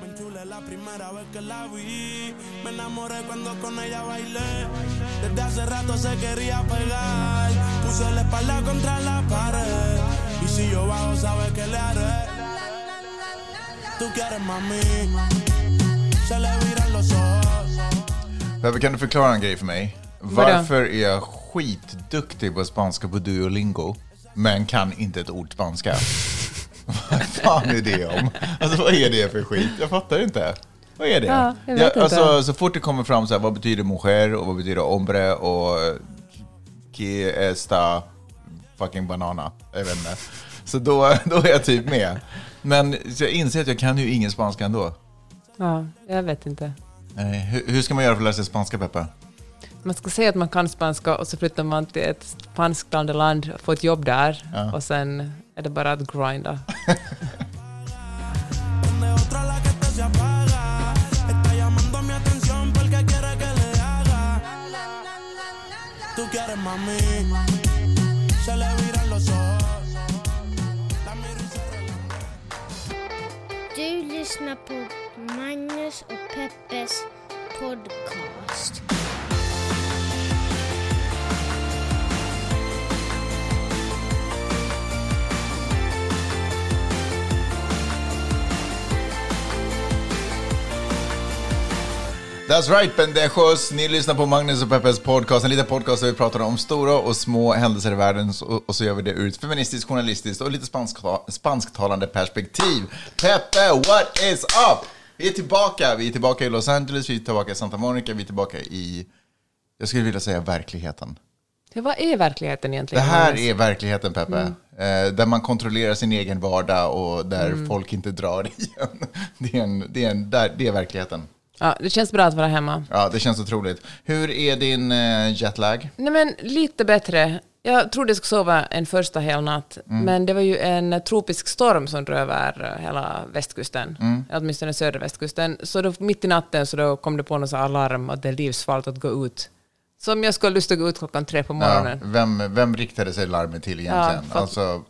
Me enchulé la primera vez que la vi. Me enamoré cuando con ella bailé. Desde hace rato se quería pegar. Puse la espalda contra la pared. Y si yo bajo, sabes que le haré. Tú quieres mami. Se le viran los ojos. Peppe, kan du förklara en grej för mig? Varför är jag skitduktig på spanska på Duolingo, men kan inte ett ord spanska? Vad fan är det om? Alltså vad är det för skit? Jag fattar inte. Vad är det? Ja, jag vet inte. Alltså, så fort det kommer fram så här, vad betyder mujer och vad betyder hombre och que esta fucking banana? Jag vet inte. Så då, då är jag typ med. Men jag inser att jag kan ju ingen spanska ändå. Ja, jag vet inte. Hur, hur ska man göra för att lära sig spanska, Peppe? Man ska säga att man kan spanska och så flyttar man till ett spansktalande land och får ett jobb där. Ja. Och sen är det bara att grinda. Du lyssnar på Magnus och Peppes podcast. That's right, pendejos! Ni lyssnar på Magnus och Peppes podcast, en liten podcast där vi pratar om stora och små händelser i världen och, så gör vi det ur ett feministiskt, journalistiskt och lite spansk, spansktalande perspektiv. Peppe, what is up? Vi är tillbaka, vi är tillbaka i Los Angeles, vi är tillbaka i Santa Monica, vi är tillbaka i, jag skulle vilja säga verkligheten. Ja, vad är verkligheten Det egentligen? här Magnus? är verkligheten, Peppe. Eh, där man kontrollerar sin egen vardag och där folk inte drar igen. Det är, en, det, är en, där, det är verkligheten. Ja, det känns bra att vara hemma. Ja, det känns otroligt. Hur är din eh, jetlag? Nej, men lite bättre. Jag trodde jag skulle sova en första hel natt, Mm. men det var ju en tropisk storm som drog över eh, hela västkusten, Mm. åtminstone södra västkusten. Så då, mitt i natten så då kom det på något alarm att det är livsfarligt att gå ut. Så om jag skulle lust att gå ut klockan tre på Ja, morgonen. vem, vem riktade sig larmet till egentligen? Ja, alltså,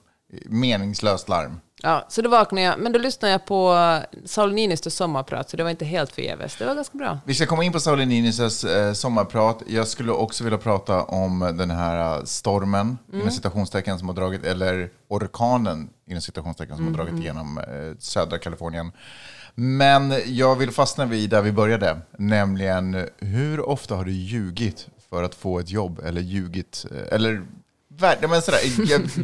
meningslöst larm. Ja, så då vaknade jag, men då lyssnade jag på eh, Saul Niinistös sommarprat, så det var inte helt förgäves. Det var ganska bra. Vi ska komma in på Sauli Niinises eh, sommarprat. Jag skulle också vilja prata om den här eh, stormen, inom citationstecken, som har dragit, eller orkanen, inom citationstecken, som har dragit igenom eh, södra Kalifornien. Men jag vill fastna vid där vi började, nämligen hur ofta har du ljugit för att få ett jobb, eller ljugit, eller, men sådär,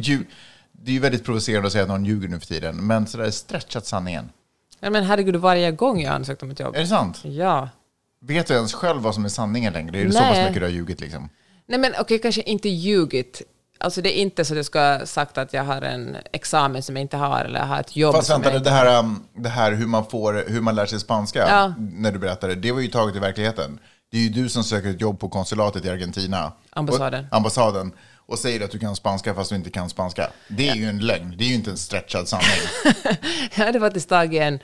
ljug, det är ju väldigt provocerande att säga att någon ljuger nu för tiden, men sådär stretchat sanningen. Ja, men herregud, varje gång jag ansökte om ett jobb. Är det sant? Ja. Vet du ens själv vad som är sanningen längre? Är det så pass mycket du har ljugit liksom? Nej men okej, kanske inte ljugit. Alltså det är inte så att jag ska ha sagt att jag har en examen som jag inte har, eller jag har ett jobb Fast som vänta, jag det inte här, um, det här hur man, får, hur man lär sig spanska, Ja. när du berättade, det var ju taget i verkligheten. Det är ju du som söker ett jobb på konsulatet i Argentina. Ambassaden. Och, ambassaden. Och säger att du kan spanska fast du inte kan spanska. Det är ju en lögn, det är ju inte en stretchad sanning. Jag hade faktiskt tagit en,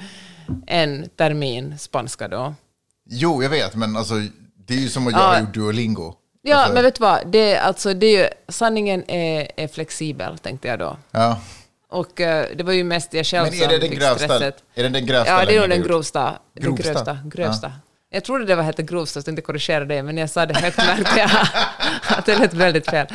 en termin spanska då. jo, jag vet, men alltså, det är ju som att jag Ja. har gjort Duolingo. Ja, alltså, men vet du vad? Det, alltså, det är ju, sanningen är, är flexibel, tänkte jag då. ja. Och eh, det var ju mest jag själv Men är det som den fick grövsta? stresset. Är det den grövsta Ja, det är nog den gjort? grovsta. Den grövsta. grövsta. Jag trodde det var hette grovsta, så jag inte korrigera det, men jag sa det högt märkte jag att det lät väldigt fel.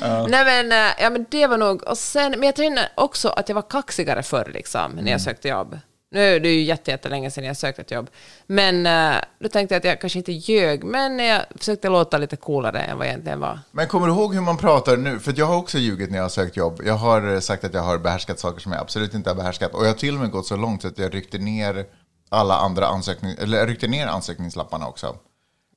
Nej men, eh, ja, men det var nog, och sen, men jag tänkte också att jag var kaxigare förr liksom, när Mm. jag sökte jobb. Nu är det ju jätte- jättelänge sedan jag sökte ett jobb. Men eh, då tänkte jag att jag kanske inte ljög, men jag försökte låta lite coolare än vad jag egentligen var. Men kommer du ihåg hur man pratar nu? För jag har också ljugit när jag har sökt jobb. Jag har eh, sagt att jag har behärskat saker som jag absolut inte har behärskat. Och jag har till och med gått så långt så att jag ryckte ner alla andra ansökning, eller ryckte ner ansökningslapparna också.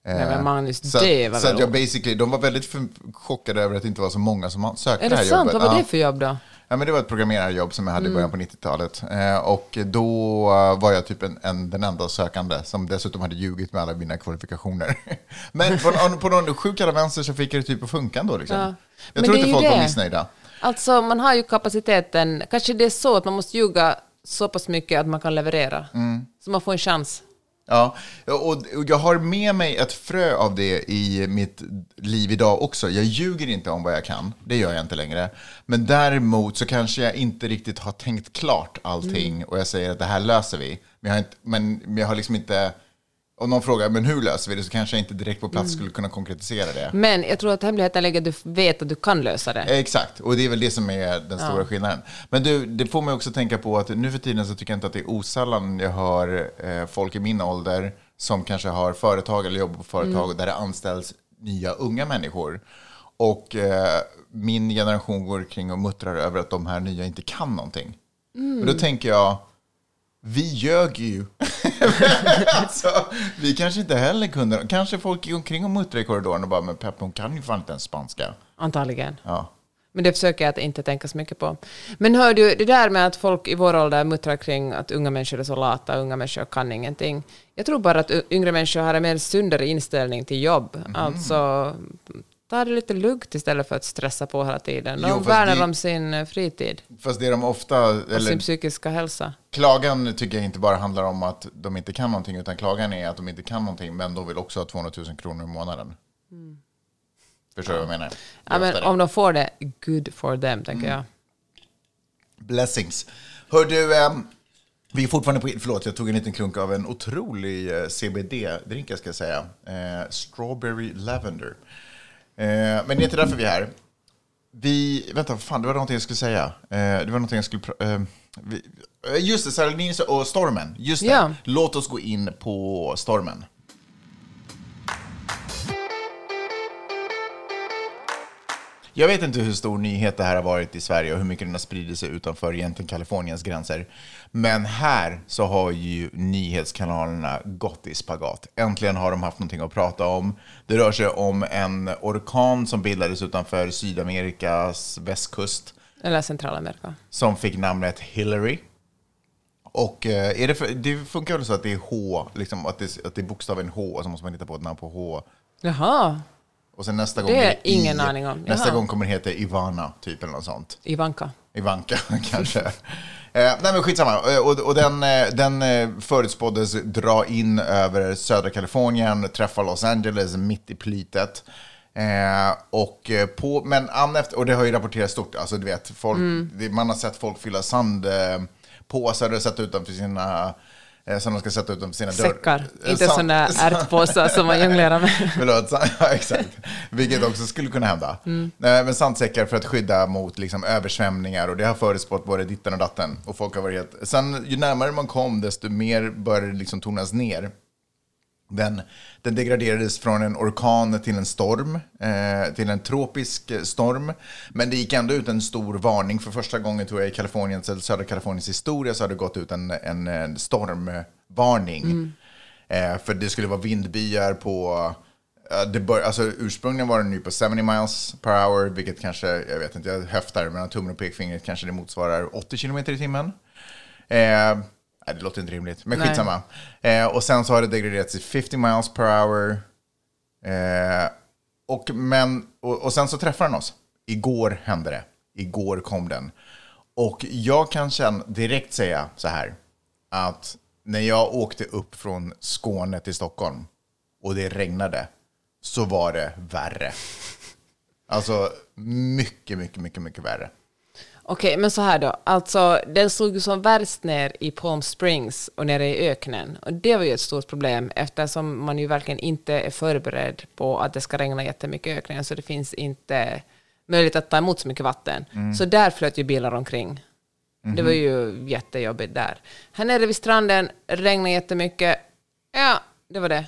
Nej, men Magnus, så, det var så väl... jag basically, de var väldigt chockade över att det inte var så många som sökte Är det det här sant? jobbet. Vad var det för jobb då? Ja, men det var ett programmerarjobb som jag hade i Mm. början på 90-talet. Eh, och då eh, var jag typ en, en, den enda sökande som dessutom hade ljugit med alla mina kvalifikationer. men på, på någon sjuk vänster så fick jag det typ att funka ändå. Liksom. Ja. Jag Men tror det är inte folk var det. missnöjda. Alltså, man har ju kapaciteten. Kanske det är så att man måste ljuga så pass mycket att man kan leverera. Mm. Så man får en chans. Ja, och jag har med mig ett frö av det i mitt liv idag också. Jag ljuger inte om vad jag kan, det gör jag inte längre. Men däremot så kanske jag inte riktigt har tänkt klart allting och jag säger att det här löser vi. Men jag har, inte, men jag har liksom inte, om någon frågar men hur löser vi det så kanske jag inte direkt på plats skulle kunna konkretisera det. Men jag tror att hemligheten ligger att du vet att du kan lösa det. Exakt, och det är väl det som är den stora skillnaden. Men du, det får mig också tänka på att nu för tiden så tycker jag inte att det är osällan jag hör eh, folk i min ålder som kanske har företag eller jobbar på företag där det anställs nya unga människor. Och eh, min generation går kring och muttrar över att de här nya inte kan någonting. Och då tänker jag, vi ljög ju. alltså, vi kanske inte heller kunde. Kanske folk gick omkring och muttrade i korridoren och bara, men Peppe hon kan ju fan inte ens spanska. Antagligen. Ja. Men det försöker jag att inte tänka så mycket på. Men hör du, det där med att folk i vår ålder muttrar kring att unga människor är så lata, unga människor kan ingenting. Jag tror bara att yngre människor har en mer sundare inställning till jobb. Mhm. Alltså, ta det lite lugnt istället för att stressa på hela tiden. Jo, De fast värnar det- om sin eh, fritid Fast det de ofta, och sin eller psykiska hälsa. klagan tycker jag inte bara handlar om att de inte kan någonting, utan klagan är att de inte kan någonting, men de vill också ha 200 000 kronor i månaden. Förstår du vad jag menar? Är Ja, men om de får det, good for them, tänker jag. Blessings. Hör du, ehm, vi är fortfarande på, förlåt jag tog en liten klunk av en otrolig eh, CBD-drink jag ska säga. Eh, strawberry Lavender. Eh, men det är inte därför vi är här. Vi, vänta, fan, det var någonting jag skulle säga. Eh, det var någonting jag skulle... Eh, vi, just det, Sarah Linus och Stormen. Just det. Ja. Låt oss gå in på Stormen. Jag vet inte hur stor nyhet det här har varit i Sverige och hur mycket den har spridit sig utanför egentligen Kaliforniens gränser. Men här så har ju nyhetskanalerna gått i spagat. Äntligen har de haft någonting att prata om. Det rör sig om en orkan som bildades utanför Sydamerikas västkust Eller Centralamerika. som fick namnet Hillary. Och eh, är det, för, det funkar väl så att det är H, liksom, att, det, att det är bokstaven H och så måste man hitta på ett namn på H. Jaha, Och sen nästa gång Det är ingen I. aning om. Nästa Jaha. gång kommer det heta Ivana, typ eller något sånt. Ivanka. Ivanka kanske. Eh, nej men skitsamma. Eh, Och, och den, eh, den eh, förutspåddes dra in över södra Kalifornien, träffa Los Angeles mitt i plytet. Eh, och på, men an efter, och det har ju rapporterats stort, alltså du vet, folk, det, man har sett folk fylla sand eh, påsar och sätta utanför sina, som de ska sätta utanför sina dörrar. Säckar, Eh, inte sådana ärtpåsar som man jonglerar med. Förlåt, ja, exakt. Vilket också skulle kunna hända. Mm. Eh, Men sandsäckar för att skydda mot liksom, översvämningar och det har förutspått både ditten och datten. Och folk har varit helt... Sen ju närmare man kom desto mer började det liksom tonas ner. Den, den degraderades från en orkan till en storm, eh, till en tropisk eh, storm. Men det gick ändå ut en stor varning. För första gången tror jag i Kaliforniens, eller södra Kaliforniens historia så har det gått ut en, en, en stormvarning. Eh, för det skulle vara vindbyar på... eh, det bör, alltså, ursprungligen var den ju på 70 miles per hour, vilket kanske, jag vet inte, jag höftar mellan tummen och pekfingret, kanske det motsvarar 80 kilometer i timmen. Nej, det låter inte rimligt, men Nej. skitsamma. Eh, och sen så har det degraderats till 50 miles per hour. Eh, och, men, och, och sen så träffar den oss. Igår hände det. Igår kom den. Och jag kan känna, direkt säga så här, att när jag åkte upp från Skåne till Stockholm och det regnade, så var det värre. Alltså mycket, mycket, mycket, mycket värre. Okej, men så här då. Alltså, den slog ju som värst ner i Palm Springs och nere i öknen. Och det var ju ett stort problem eftersom man ju verkligen inte är förberedd på att det ska regna jättemycket i öknen, så det finns inte möjlighet att ta emot så mycket vatten. Så där flöt ju bilar omkring. Det var ju jättejobbigt där. Här nere vid stranden regnade jättemycket. Ja, det var det.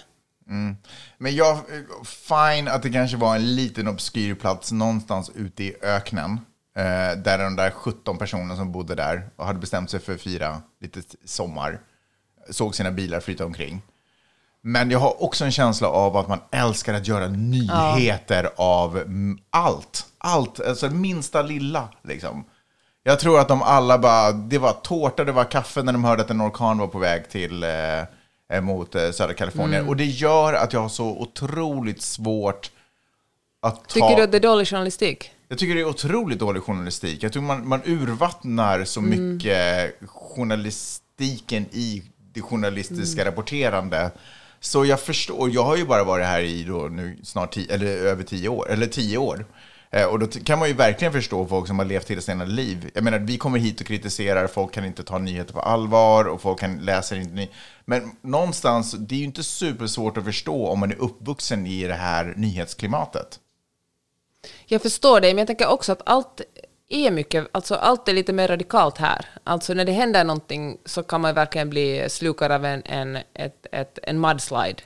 Men jag, fine att det kanske var en liten obskyr plats någonstans ute i öknen. Eh, där de där 17 personerna som bodde där och hade bestämt sig för att fira lite sommar såg sina bilar flyta omkring. Men jag har också en känsla av att man älskar att göra nyheter av mm, allt. Allt, alltså minsta lilla liksom. Jag tror att de alla bara, det var tårta, det var kaffe när de hörde att en orkan var på väg till eh, mot eh, södra Kalifornien. Och det gör att jag har så otroligt svårt att ta... Tycker du att det är dålig journalistik? Jag tycker det är otroligt dålig journalistik. Jag tror man, man urvattnar så mycket journalistiken i det journalistiska rapporterande. Så jag förstår, jag har ju bara varit här i då nu snart tio, eller över tio år, eller tio år. Eh, Och då kan man ju verkligen förstå folk som har levt hela sina liv. Jag menar, vi kommer hit och kritiserar, folk kan inte ta nyheter på allvar och folk kan läser inte ny... Men någonstans, det är ju inte supersvårt att förstå om man är uppvuxen i det här nyhetsklimatet. Jag förstår dig, men jag tänker också att allt är mycket, alltså allt är lite mer radikalt här. Alltså när det händer någonting så kan man verkligen bli slukad av en, en, ett, ett, en mudslide.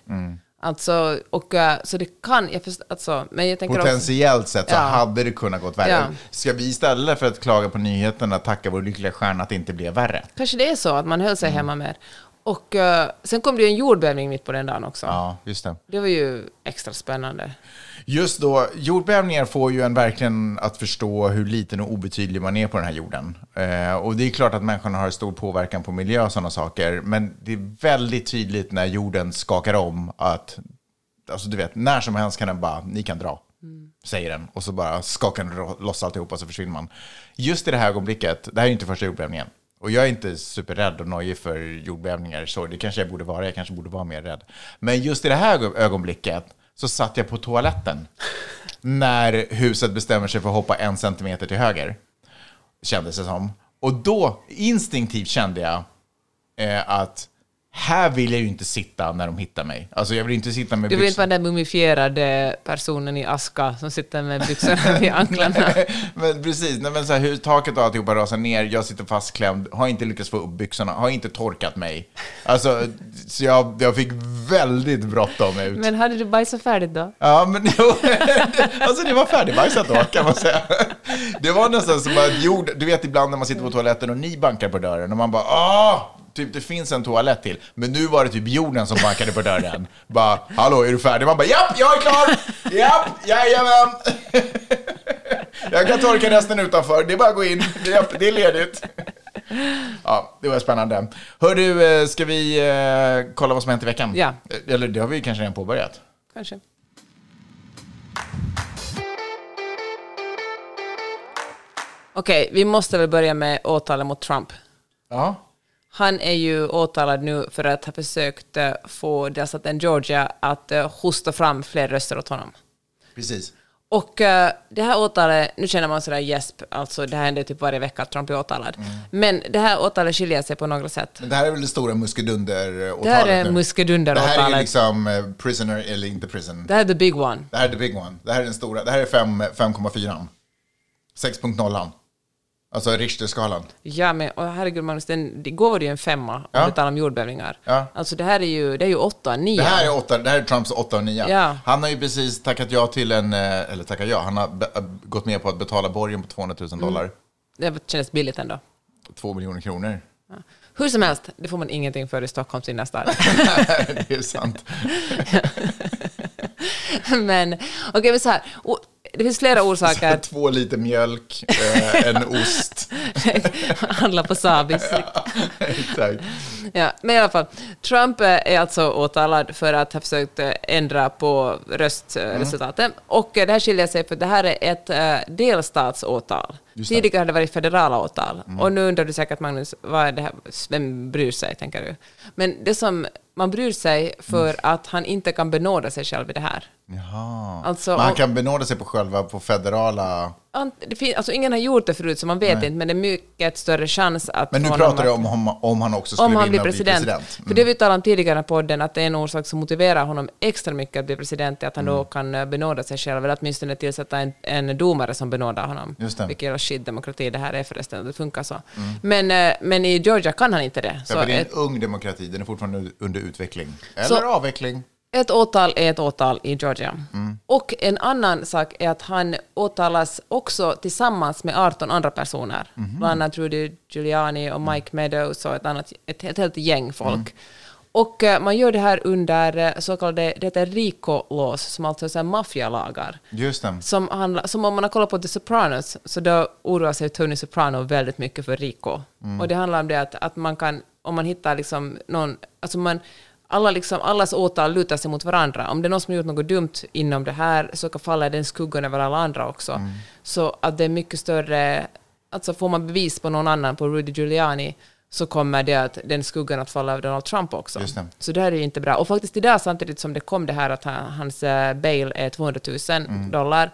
Alltså, och eh, så det kan, jag förstår, alltså, men jag tänker också, Potentiellt sett så Ja. hade det kunnat gått värre. Ja. Ska vi istället för att klaga på nyheterna tacka vår lyckliga stjärna att det inte blev värre? kanske det är så att man höll Mm. sig hemma mer. Och eh, sen kom det en jordbävning mitt på den dagen också. Ja, just det. Det var ju extra spännande. Just då, jordbävningar får ju en verkligen att förstå hur liten och obetydlig man är på den här jorden. Eh, och det är klart att människorna har stor påverkan på miljö och sådana saker, men det är väldigt tydligt när jorden skakar om att, alltså du vet, när som helst kan den bara, ni kan dra, säger den. Och så bara skakar den loss alltihopa och så försvinner man. Just i det här ögonblicket, det här är ju inte första jordbävningen. Och jag är inte superrädd och nojig för jordbävningar, så det kanske jag borde vara, jag kanske borde vara mer rädd. Men just i det här ögon- ögonblicket så satt jag på toaletten när huset bestämmer sig för att hoppa en centimeter till höger, kändes det som. Och då instinktivt kände jag eh, att här vill jag ju inte sitta när de hittar mig. Alltså jag vill inte sitta med Du vill byxor- vara den mumifierade personen i aska som sitter med byxorna vid anklarna. men precis, nej, men så här, hur taket och alltihopa rasar ner, jag sitter fastklämd, har inte lyckats få upp byxorna, har inte torkat mig. Alltså, så jag, jag fick väldigt bråttom ut. Men hade du bajsat färdigt då? Ja, men jo, alltså det var färdigbajsat då, kan man säga. Det var nästan som att jord, du vet ibland när man sitter på toaletten och ni bankar på dörren och man bara åh, typ det finns en toalett till. Men nu var det typ jorden som bankade på dörren. Bara, hallå, är du färdig? Man bara, japp, jag är klar! Japp, jajamän! Jag kan torka resten utanför, det är bara att gå in, japp, det är ledigt. Ja, det var spännande. Hör du, eh, ska vi eh, kolla vad som hänt i veckan? Ja. Eller det har vi kanske redan påbörjat. Kanske. Okej, vi måste väl börja med åtalet mot Trump. Ja. Han är ju åtalad nu för att ha försökt eh, få delstaten Georgia att eh, hosta fram fler röster åt honom. Precis. Och eh, det här åtalet, nu känner man sådär gäsp, alltså det här händer typ varje vecka att Trump är åtalad. Men det här åtalet skiljer sig på några sätt. Men det här är väl det stora muskedunder-åtalet Det här är nu? Det här är muskedunder-åtalet. liksom prisoner eller inte prison. Det här är the big one. Det här är the big one. Det här är den stora. Det här är fem- 5,4. 6.0. Alltså Richterskalan. Ja, men och herregud Magnus, den, det ju en femma om Ja. du talar om jordbävningar. Ja. Alltså det här är ju, det är ju åtta, nio. Det här är, åtta, det här är Trumps 8 och 9. Ja. Han har ju precis tackat ja till en, eh, eller tackat ja, han har be, äh, gått med på att betala borgen på 200 000 dollar. Det kändes billigt ändå. 2 miljoner kronor. Hur som helst, det får man ingenting för i Stockholms innerstad. det är sant. men okej, men så här. O- Det finns flera orsaker. Två liter mjölk, eh, en ost. Handla på Sabis. Exakt. Ja, men i alla fall, Trump är alltså åtalad för att ha försökt eh, ändra på röstresultatet. Och eh, det här skiljer sig för det här är ett eh, delstatsåtal. Tidigare har det varit federala åtal. Och nu undrar du säkert, Magnus, vad är det här? vem bryr sig, tänker du? Men det som man bryr sig för att han inte kan benåda sig själv i det här. Jaha. Alltså, Men han om- kan benåda sig på själva, på federala... Det fin- alltså, ingen har gjort det förut, så man vet inte, men det är mycket större chans att... Men nu pratar du om, om, om han också skulle om han vinna blir och bli president. president. Mm. För det vi talade om tidigare i podden, att det är en orsak som motiverar honom extra mycket att bli president, är att han Mm. då kan eh, benåda sig själv, eller åtminstone tillsätta en, en domare som benådar honom. Just det. Mm. Vilket jävla skitdemokrati det här är förresten, det funkar så. Men, eh, men i Georgia kan han inte det. Ja, Så det är en ett, ung demokrati, den är fortfarande under utveckling. Eller Så- avveckling. Ett åtal är ett åtal i Georgia. Mm. Och en annan sak är att han åtalas också tillsammans med 18 andra personer. Mhm. Bland annat Rudy Giuliani och Mike Meadows och ett, annat, ett, ett helt gäng folk. Mm. Och eh, man gör det här under eh, så kallade det heter RICO-laws, som alltså är maffialagar. Just det. Som, som om man har kollat på The Sopranos, så då oroar sig Tony Soprano väldigt mycket för RICO. Mm. Och det handlar om det att, att man kan, om man hittar liksom någon, alltså man, alla liksom, allas åtal lutar sig mot varandra. Om det är någon som har gjort något dumt inom det här så kan falla den skuggan över alla andra också. Mm. Så att det är mycket större, alltså får man bevis på någon annan, på Rudy Giuliani, så kommer det att, den skuggan att falla över Donald Trump också. Just det. Så det här är ju inte bra. Och faktiskt idag, samtidigt som det kom det här att han, hans eh, bail är 200 000 Mm. dollar,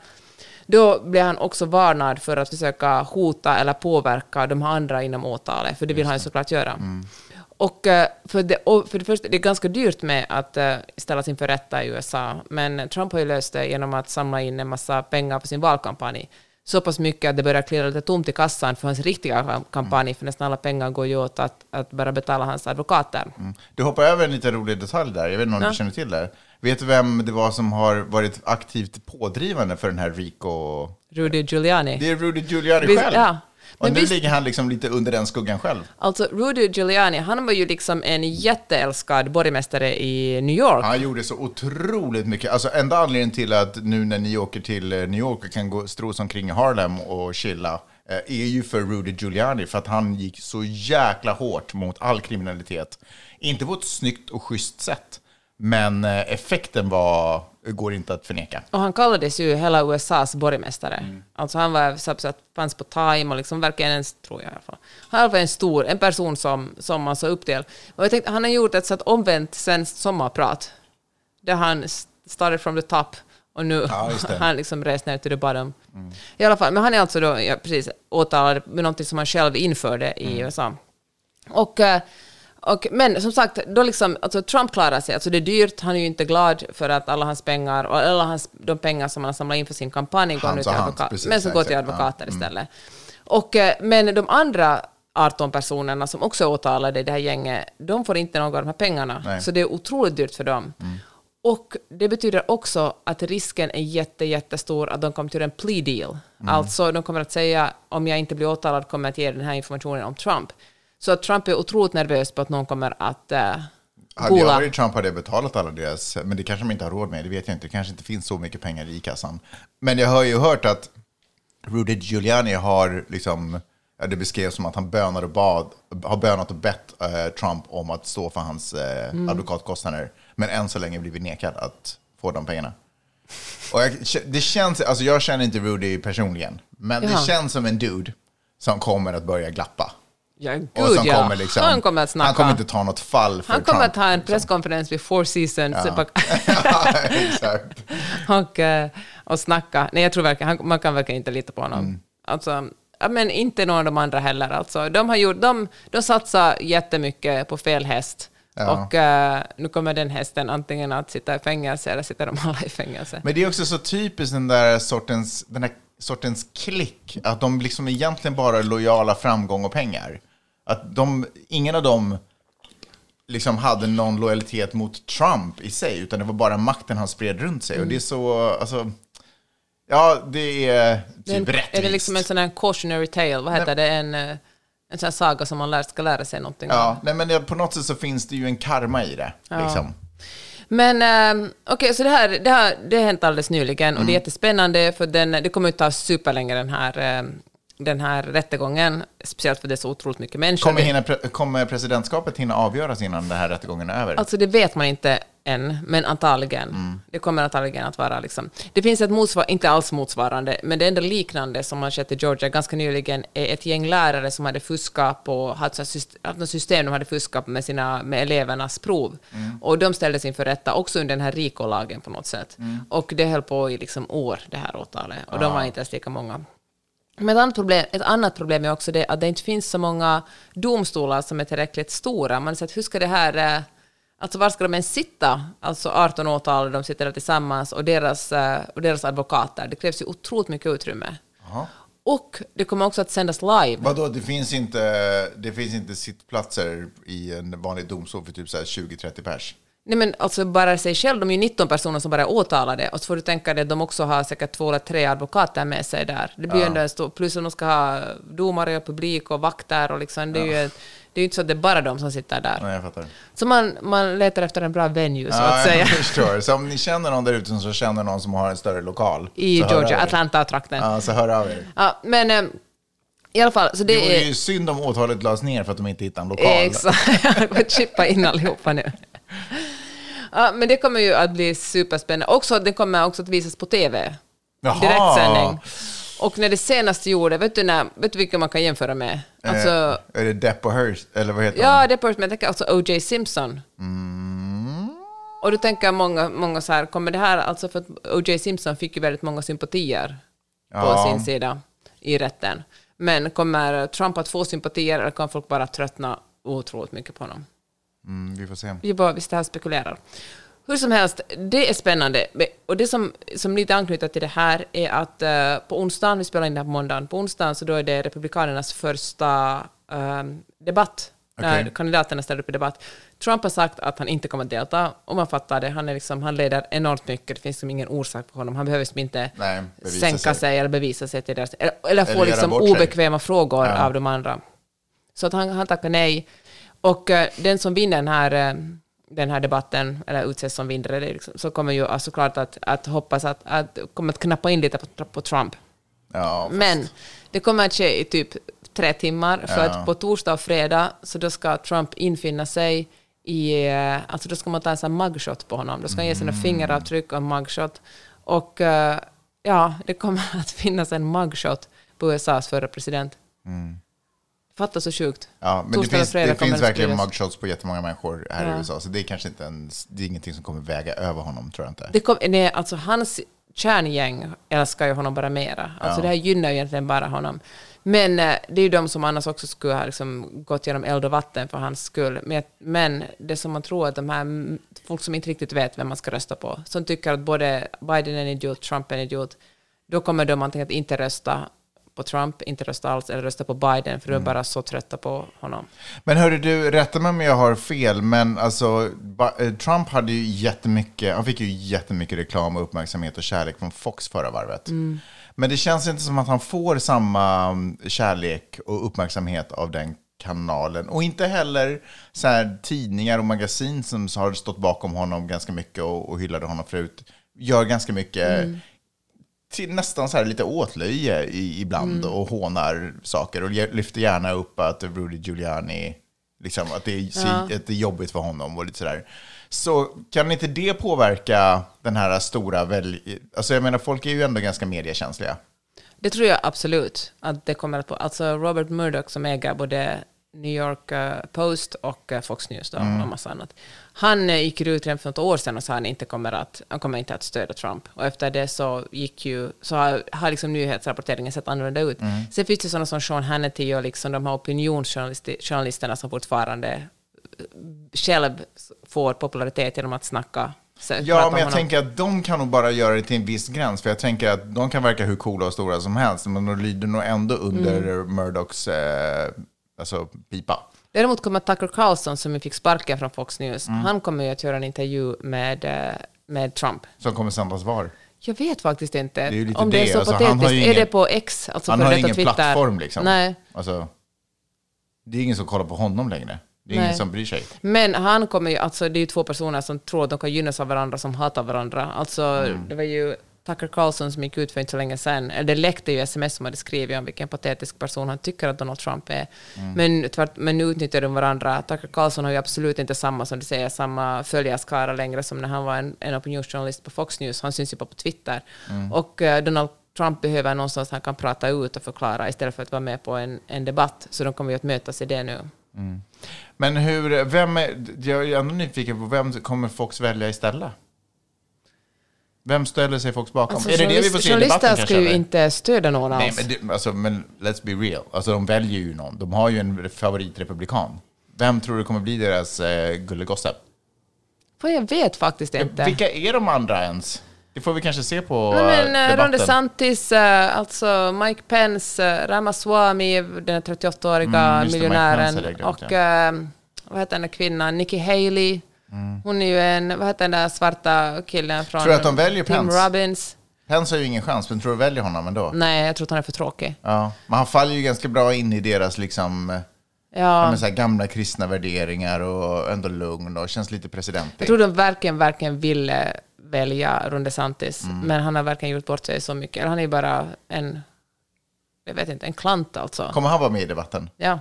då blev han också varnad för att försöka hota eller påverka de andra inom åtalet, för det vill han ju såklart göra. Mm. Och eh, för det, och för det första, det är ganska dyrt med att uh, ställas inför rätta i USA, men Trump har ju löst det genom att samla in en massa pengar för sin valkampanj. Så pass mycket att det börjar klirra lite tomt i kassan för hans riktiga kam- kampanj, för nästan alla pengar går ju åt att, att bara betala hans advokater. Mm. Du hoppar över en liten rolig detalj där. Jag vet inte om Ja. du känner till det. Vet du vem det var som har varit aktivt pådrivande för den här Rico... Rudy Giuliani. Det är Rudy Giuliani själv. ja. Och Men nu visst- ligger han liksom lite under den skuggan själv. Alltså, Rudy Giuliani, han var ju liksom en jätteälskad borgmästare i New York. Han gjorde så otroligt mycket. Alltså enda anledningen till att nu när ni åker till eh, New York och kan gå stros omkring i Harlem och chilla eh, är ju för Rudy Giuliani. För att han gick så jäkla hårt mot all kriminalitet. Inte på ett snyggt och schysst sätt. Men eh, effekten var, går inte att förneka. Och han kallades ju hela USAs borgmästare. Alltså han var så att fanns på Time och liksom verkligen en, tror jag i alla fall. Han var en stor, en person som, som man såg upp till. Och jag tänkte, han har gjort ett så att omvänt svenskt sommarprat. Där han started from the top och nu Ja, har han liksom rest ner till the bottom. I alla fall, men han är alltså då, ja, precis, åtalad med någonting som han själv införde i USA. Och, eh, och, men som sagt, då liksom, alltså Trump klarar sig. Alltså det är dyrt, han är ju inte glad för att alla hans pengar, och alla hans, de pengar som han har samlat in för sin kampanj går nu till och hans, advokat, precis, men som går till exakt, ja. advokater istället. Och, eh, men de andra 18 personerna som också är åtalade i det här gänget, de får inte några av de här pengarna. Nej. Så det är otroligt dyrt för dem. Och det betyder också att risken är jätte, jättestor att de kommer till en plea deal. Alltså de kommer att säga om jag inte blir åtalad kommer jag att ge den här informationen om Trump. Så att Trump är otroligt nervös på att någon kommer att uh, Hade jag varit Trump hade jag betalat alla deras, men det kanske de inte har råd med, det vet jag inte. Det kanske inte finns så mycket pengar i kassan. Men jag har ju hört att Rudy Giuliani har liksom, det beskrevs som att han bönar och bad, har bönat och bett eh, Trump om att stå för hans eh, Mm. advokatkostnader. Men än så länge blivit nekad att få de pengarna. Och jag, det känns, alltså jag känner inte Rudy personligen, men Jaha. det känns som en dude som kommer att börja glappa. Ja, gud Och som ja. kommer liksom, han kommer att snacka. han kommer inte ta något fall för Han kommer Trump, att ha en liksom. presskonferens vid Four Seasons Ja. Exakt. och, eh, och snacka. Nej, jag tror verkligen, man kan verkligen inte lita på honom. Mm. Alltså, ja, men inte någon av de andra heller. Alltså, de, har gjort, de, de satsar jättemycket på fel häst. Ja. Och eh, nu kommer den hästen antingen att sitta i fängelse eller sitter de alla i fängelse. Men det är också så typiskt den där sortens, den här sortens klick, att de liksom egentligen bara är lojala framgång och pengar. Att de, ingen av dem liksom hade någon lojalitet mot Trump i sig, utan det var bara makten han spred runt sig. Och det är så, alltså, ja, det är Det är typ en- rättvist. Är det liksom en sån här cautionary tale? Vad heter det? En, eh, en sån här saga som man lär, ska lära sig någonting Ja, av? nej, men det, på något sätt så finns det ju en karma i det. Liksom. Men eh, okej, så det här det har, det har hänt alldeles nyligen Mm. och det är jättespännande för den, det kommer att ta superlänge den här, eh, den här rättegången, speciellt för det är så otroligt mycket människor. Kommer, hinna, kommer presidentskapet hinna avgöras innan den här rättegången är över? Alltså det vet man inte än, men antagligen. Mm. Det kommer antagligen att vara liksom. Det finns ett motsvar, inte alls motsvarande, men det enda liknande som har skett i Georgia ganska nyligen är ett gäng lärare som hade fuskat på, haft något system de hade fuskat med, sina, med elevernas prov. Mm. Och de ställdes inför rätta också under den här RICO-lagen på något sätt. Mm. Och det höll på i liksom år, det här åtalet. Och Ah. de var inte ens lika många. Men ett annat, problem, ett annat problem är också det att det inte finns så många domstolar som är tillräckligt stora. Man sett, hur ska det här... eh, Alltså var ska de ens sitta? Alltså 18 åtal, de sitter där tillsammans och deras, eh, och deras advokater. Det krävs ju otroligt mycket utrymme. Jaha. Och det kommer också att sändas live. Vadå, det finns inte, det finns inte sittplatser i en vanlig domstol för typ så här 20-30 pers? Nej men alltså bara sig själv, de är ju 19 personer som bara är åtalade. Och så får du tänka dig att de också har säkert två eller tre advokater med sig där. Det blir ju ändå en stor, plus att de ska ha domare och publik och vakter och liksom, det är ju det är ju inte så att det är bara de som sitter där. Nej, jag fattar. Så man, man letar efter en bra venue, så Ja, att säga, jag förstår. Så om ni känner någon där ute som känner någon som har en större lokal. i Georgia. Atlanta-trakten. Ja. Ja, så hör av er. men eh, i alla fall, så Det det, vore är... ju synd om åtalet lades ner för att de inte hittade en lokal. Exakt, jag chippa in allihopa nu. Ja, men det kommer ju att bli superspännande. Också, det kommer också att visas på TV. Jaha. Direktsändning. och när det senaste gjorde, vet du, när, vet du vilka man kan jämföra med? Alltså, Eh, är det Depp och Hearst? Eller vad heter ja, han? det är på men jag tänker alltså O.J. Simpson. Mm. Och då tänker många, många så här, kommer det här, alltså för att O.J. Simpson fick ju väldigt många sympatier på Ja. sin sida i rätten. Men kommer Trump att få sympatier eller kan folk bara tröttna otroligt mycket på honom? Mm, vi får se. Vi bara, vi står här spekulerar. Hur som helst, det är spännande. Och det som, som lite anknyter till det här är att eh, på onsdagen, vi spelar in det här på måndagen, på onsdagen så då är det Republikanernas första eh, debatt, när Okej. kandidaterna ställer upp i debatt. Trump har sagt att han inte kommer att delta, och man fattar det. Han, är liksom, han leder enormt mycket, det finns liksom ingen orsak på honom. Han behöver liksom inte Nej, sänka sig. sig. eller bevisa sig till deras... Eller, eller få Eller liksom bort sig. obekväma frågor Ja. av de andra. Så att han, han tackar nej. Och eh, den som vinner den här, eh, den här debatten, eller utses som vinnare, liksom, så kommer ju alltså såklart att, att hoppas att, att kommer att knappa in lite på, på Trump. Ja, Men det kommer att ske i typ tre timmar, för Ja. att på torsdag och fredag så då ska Trump infinna sig i, eh, alltså då ska man ta en sån mugshot på honom. Då ska han ge sina Mm. fingeravtryck och mugshot. Och ja, det kommer att finnas en mugshot på USAs förra president. Fattar så sjukt. Ja, men det Torsdag finns, det finns verkligen mugshots på jättemånga människor här Ja. i USA, så det är kanske inte en, det är ingenting som kommer väga över honom, tror jag inte. Det kom, nej, alltså hans kärngäng älskar ju honom bara mera. Alltså Ja. det här gynnar ju egentligen bara honom. Men eh, det är ju de som annars också skulle ha liksom gått genom eld och vatten för hans skull. Men, men det som man tror att de här folk som inte riktigt vet vem man ska rösta på, som tycker att både Biden är en idiot, Trump är en idiot, då kommer de antingen att inte rösta på Trump, inte rösta alls, eller rösta på Biden, för de är bara så trötta på honom. Men hörru du, rätta mig om jag har fel, men alltså eh, Trump hade ju jättemycket, han fick ju jättemycket reklam och uppmärksamhet och kärlek från Fox förra varvet. Men det känns inte som att han får samma mm, kärlek och uppmärksamhet av den kanalen. Och inte heller så här, tidningar och magasin som har stått bakom honom ganska mycket och, och hyllade honom förut, gör ganska mycket till nästan så här lite åtlöje i, ibland och hånar saker och lyfter gärna upp att Rudy Giuliani, liksom, att, det är, si- att det är jobbigt för honom och lite sådär. Så kan inte det påverka den här stora välj... Alltså jag menar, folk är ju ändå ganska mediekänsliga. Det tror jag absolut att det kommer att på. Alltså Robert Murdoch som äger både New York Post och eh, Fox News då, och massa annat. Han uh, gick ut redan för något år sedan och sa att han inte kommer att, han kommer inte att stödja Trump. Och efter det så gick ju, så har, har liksom nyhetsrapporteringen sett annorlunda ut. Sen finns det sådana som Sean Hannity och liksom de här opinionsjournalisterna som fortfarande eh, själv får popularitet genom att snacka. Ja, men jag tänker att de kan nog bara göra det till en viss gräns. För jag tänker att de kan verka hur coola och stora som helst, men de lyder nog ändå under Murdochs eh, alltså, pipa. Däremot kommer Tucker Carlson, som fick sparken från Fox News, Mm. han kommer ju att göra en intervju med, eh, med Trump. Som kommer sändas var. Jag vet faktiskt inte är lite om det är det, så alltså, patetiskt. ju Är ingen- det på X, alltså Han har ingen Twitter? plattform liksom. Nej, Alltså, det är ingen som kollar på honom längre. Det är Nej. ingen som bryr sig. men han kommer ju, alltså det är ju två personer som tror att de kan gynnas av varandra, som hatar varandra. Alltså Mm. det var ju Tucker Carlson som gick ut för inte så länge sedan, eller det läckte ju sms som hade skrivit om vilken patetisk person han tycker att Donald Trump är. Mm. Men, tvärt, men nu utnyttjar de varandra. Tucker Carlson har ju absolut inte samma, som du säger, samma följarskara längre som när han var en, en opinionsjournalist på Fox News. Han syns ju bara på Twitter. Mm. Och eh, Donald Trump behöver någonstans han kan prata ut och förklara istället för att vara med på en, en debatt. Så de kommer ju att mötas i det nu. Men hur, vem är, jag är ändå nyfiken på vem kommer Fox välja istället? Vem ställer sig Fox bakom? Alltså, är det det vi får se i debatten ska ju inte stödja någon Nej, alls. men, det, alltså, men let's be real. Alltså, de väljer ju någon. De har ju en favoritrepublikan. Vem tror du kommer bli deras eh, gullegosse? Jag vet faktiskt inte. Vilka är de andra ens? Det får vi kanske se på Nej, men, eh, eh, Ron debatten. DeSantis, eh, alltså Mike Pence, Ramaswamy, den här 38-åriga Mm, miljonären, och eh, vad heter den där kvinnan, Nikki Haley. Hon är ju en, vad heter den där svarta killen från Mm. Tror du att de väljer Tim Pence? Robbins? Pence har ju ingen chans, men tror du väljer honom ändå? Nej, jag tror att han är för tråkig. Ja, men han faller ju ganska bra in i deras liksom, eh, ja. Men så gamla kristna värderingar och ändå lugn och känns lite presidentig. jag tror de verkligen, verkligen ville välja Ron DeSantis, Mm. men han har verkligen gjort bort sig så mycket. Han är ju bara en jag vet inte, en klant alltså. Kommer han vara med i debatten? Ja.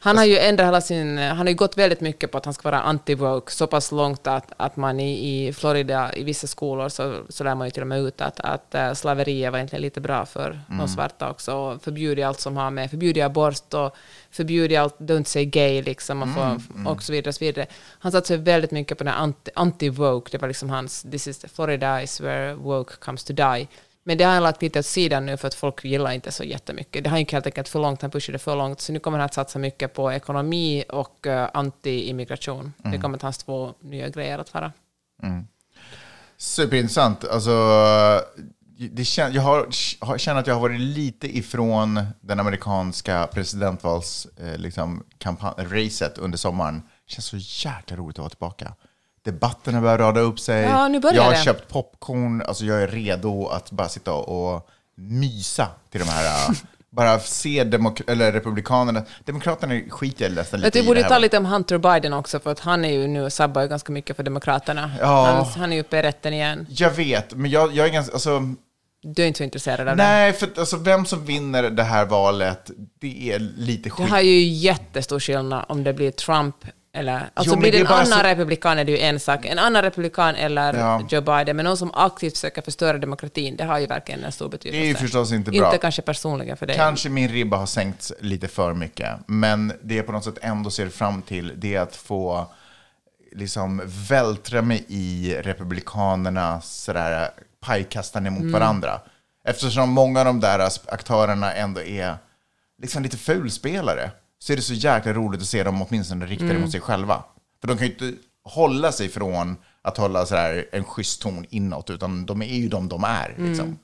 Han har ju ändrat hela sin... Han har ju gått väldigt mycket på att han ska vara anti-woke, så pass långt att, att man i, i Florida, i vissa skolor, så, så lär man ju till och med ut att, att äh, slaveriet var egentligen lite bra för de svarta också. Och förbjudit allt som har med... Förbjudit abort och förbjudit allt, don't say gay, liksom, och, få, och så vidare. Och så vidare. Han satsade väldigt mycket på den anti- anti-woke, det var liksom hans... This is Florida is where woke comes to die. Men det har han lagt lite åt sidan nu för att folk gillar inte så jättemycket. Det har gick helt enkelt för långt, han pushade för långt. Så nu kommer han att satsa mycket på ekonomi och uh, anti-immigration. Det kommer att hans två nya grejer att vara. Superintressant. Alltså, det kän, jag har, känner att jag har varit lite ifrån den amerikanska presidentvals eh, liksom, kampan- under sommaren. Det känns så jäkla roligt att vara tillbaka. Debatterna börjar rada upp sig. Ja, nu börjar jag har det. köpt popcorn. Alltså, jag är redo att bara sitta och mysa till de här... eh, bara se demok- eller republikanerna. Demokraterna skiter jag nästan lite i. borde det här. ta lite om Hunter Biden också, för att han är ju nu sabbar ju ganska mycket för Demokraterna. Ja. Han, han är ju uppe i rätten igen. Jag vet, men jag, jag är ganska... Alltså, Du är inte så intresserad av det. Nej, för alltså, vem som vinner det här valet, det är lite Det skit. har ju jättestor skillnad om det blir Trump eller... Alltså men blir det en annan så- republikan är det ju en sak. En annan republikan eller Ja. Joe Biden, men någon som aktivt försöker förstöra demokratin, det har ju verkligen en stor betydelse. Det är ju förstås inte bra. Inte kanske personligen för dig. Kanske min ribba har sänkts lite för mycket, men det jag på något sätt ändå ser fram till, det är att få liksom vältra mig i republikanernas sådär, pajkastande mot Mm. varandra. Eftersom många av de där aktörerna ändå är liksom lite fulspelare, så är det så jäkla roligt att se dem åtminstone riktade Mm. mot sig själva. För de kan ju inte hålla sig från att hålla sådär en schysst ton inåt, utan de är ju de de är. Liksom.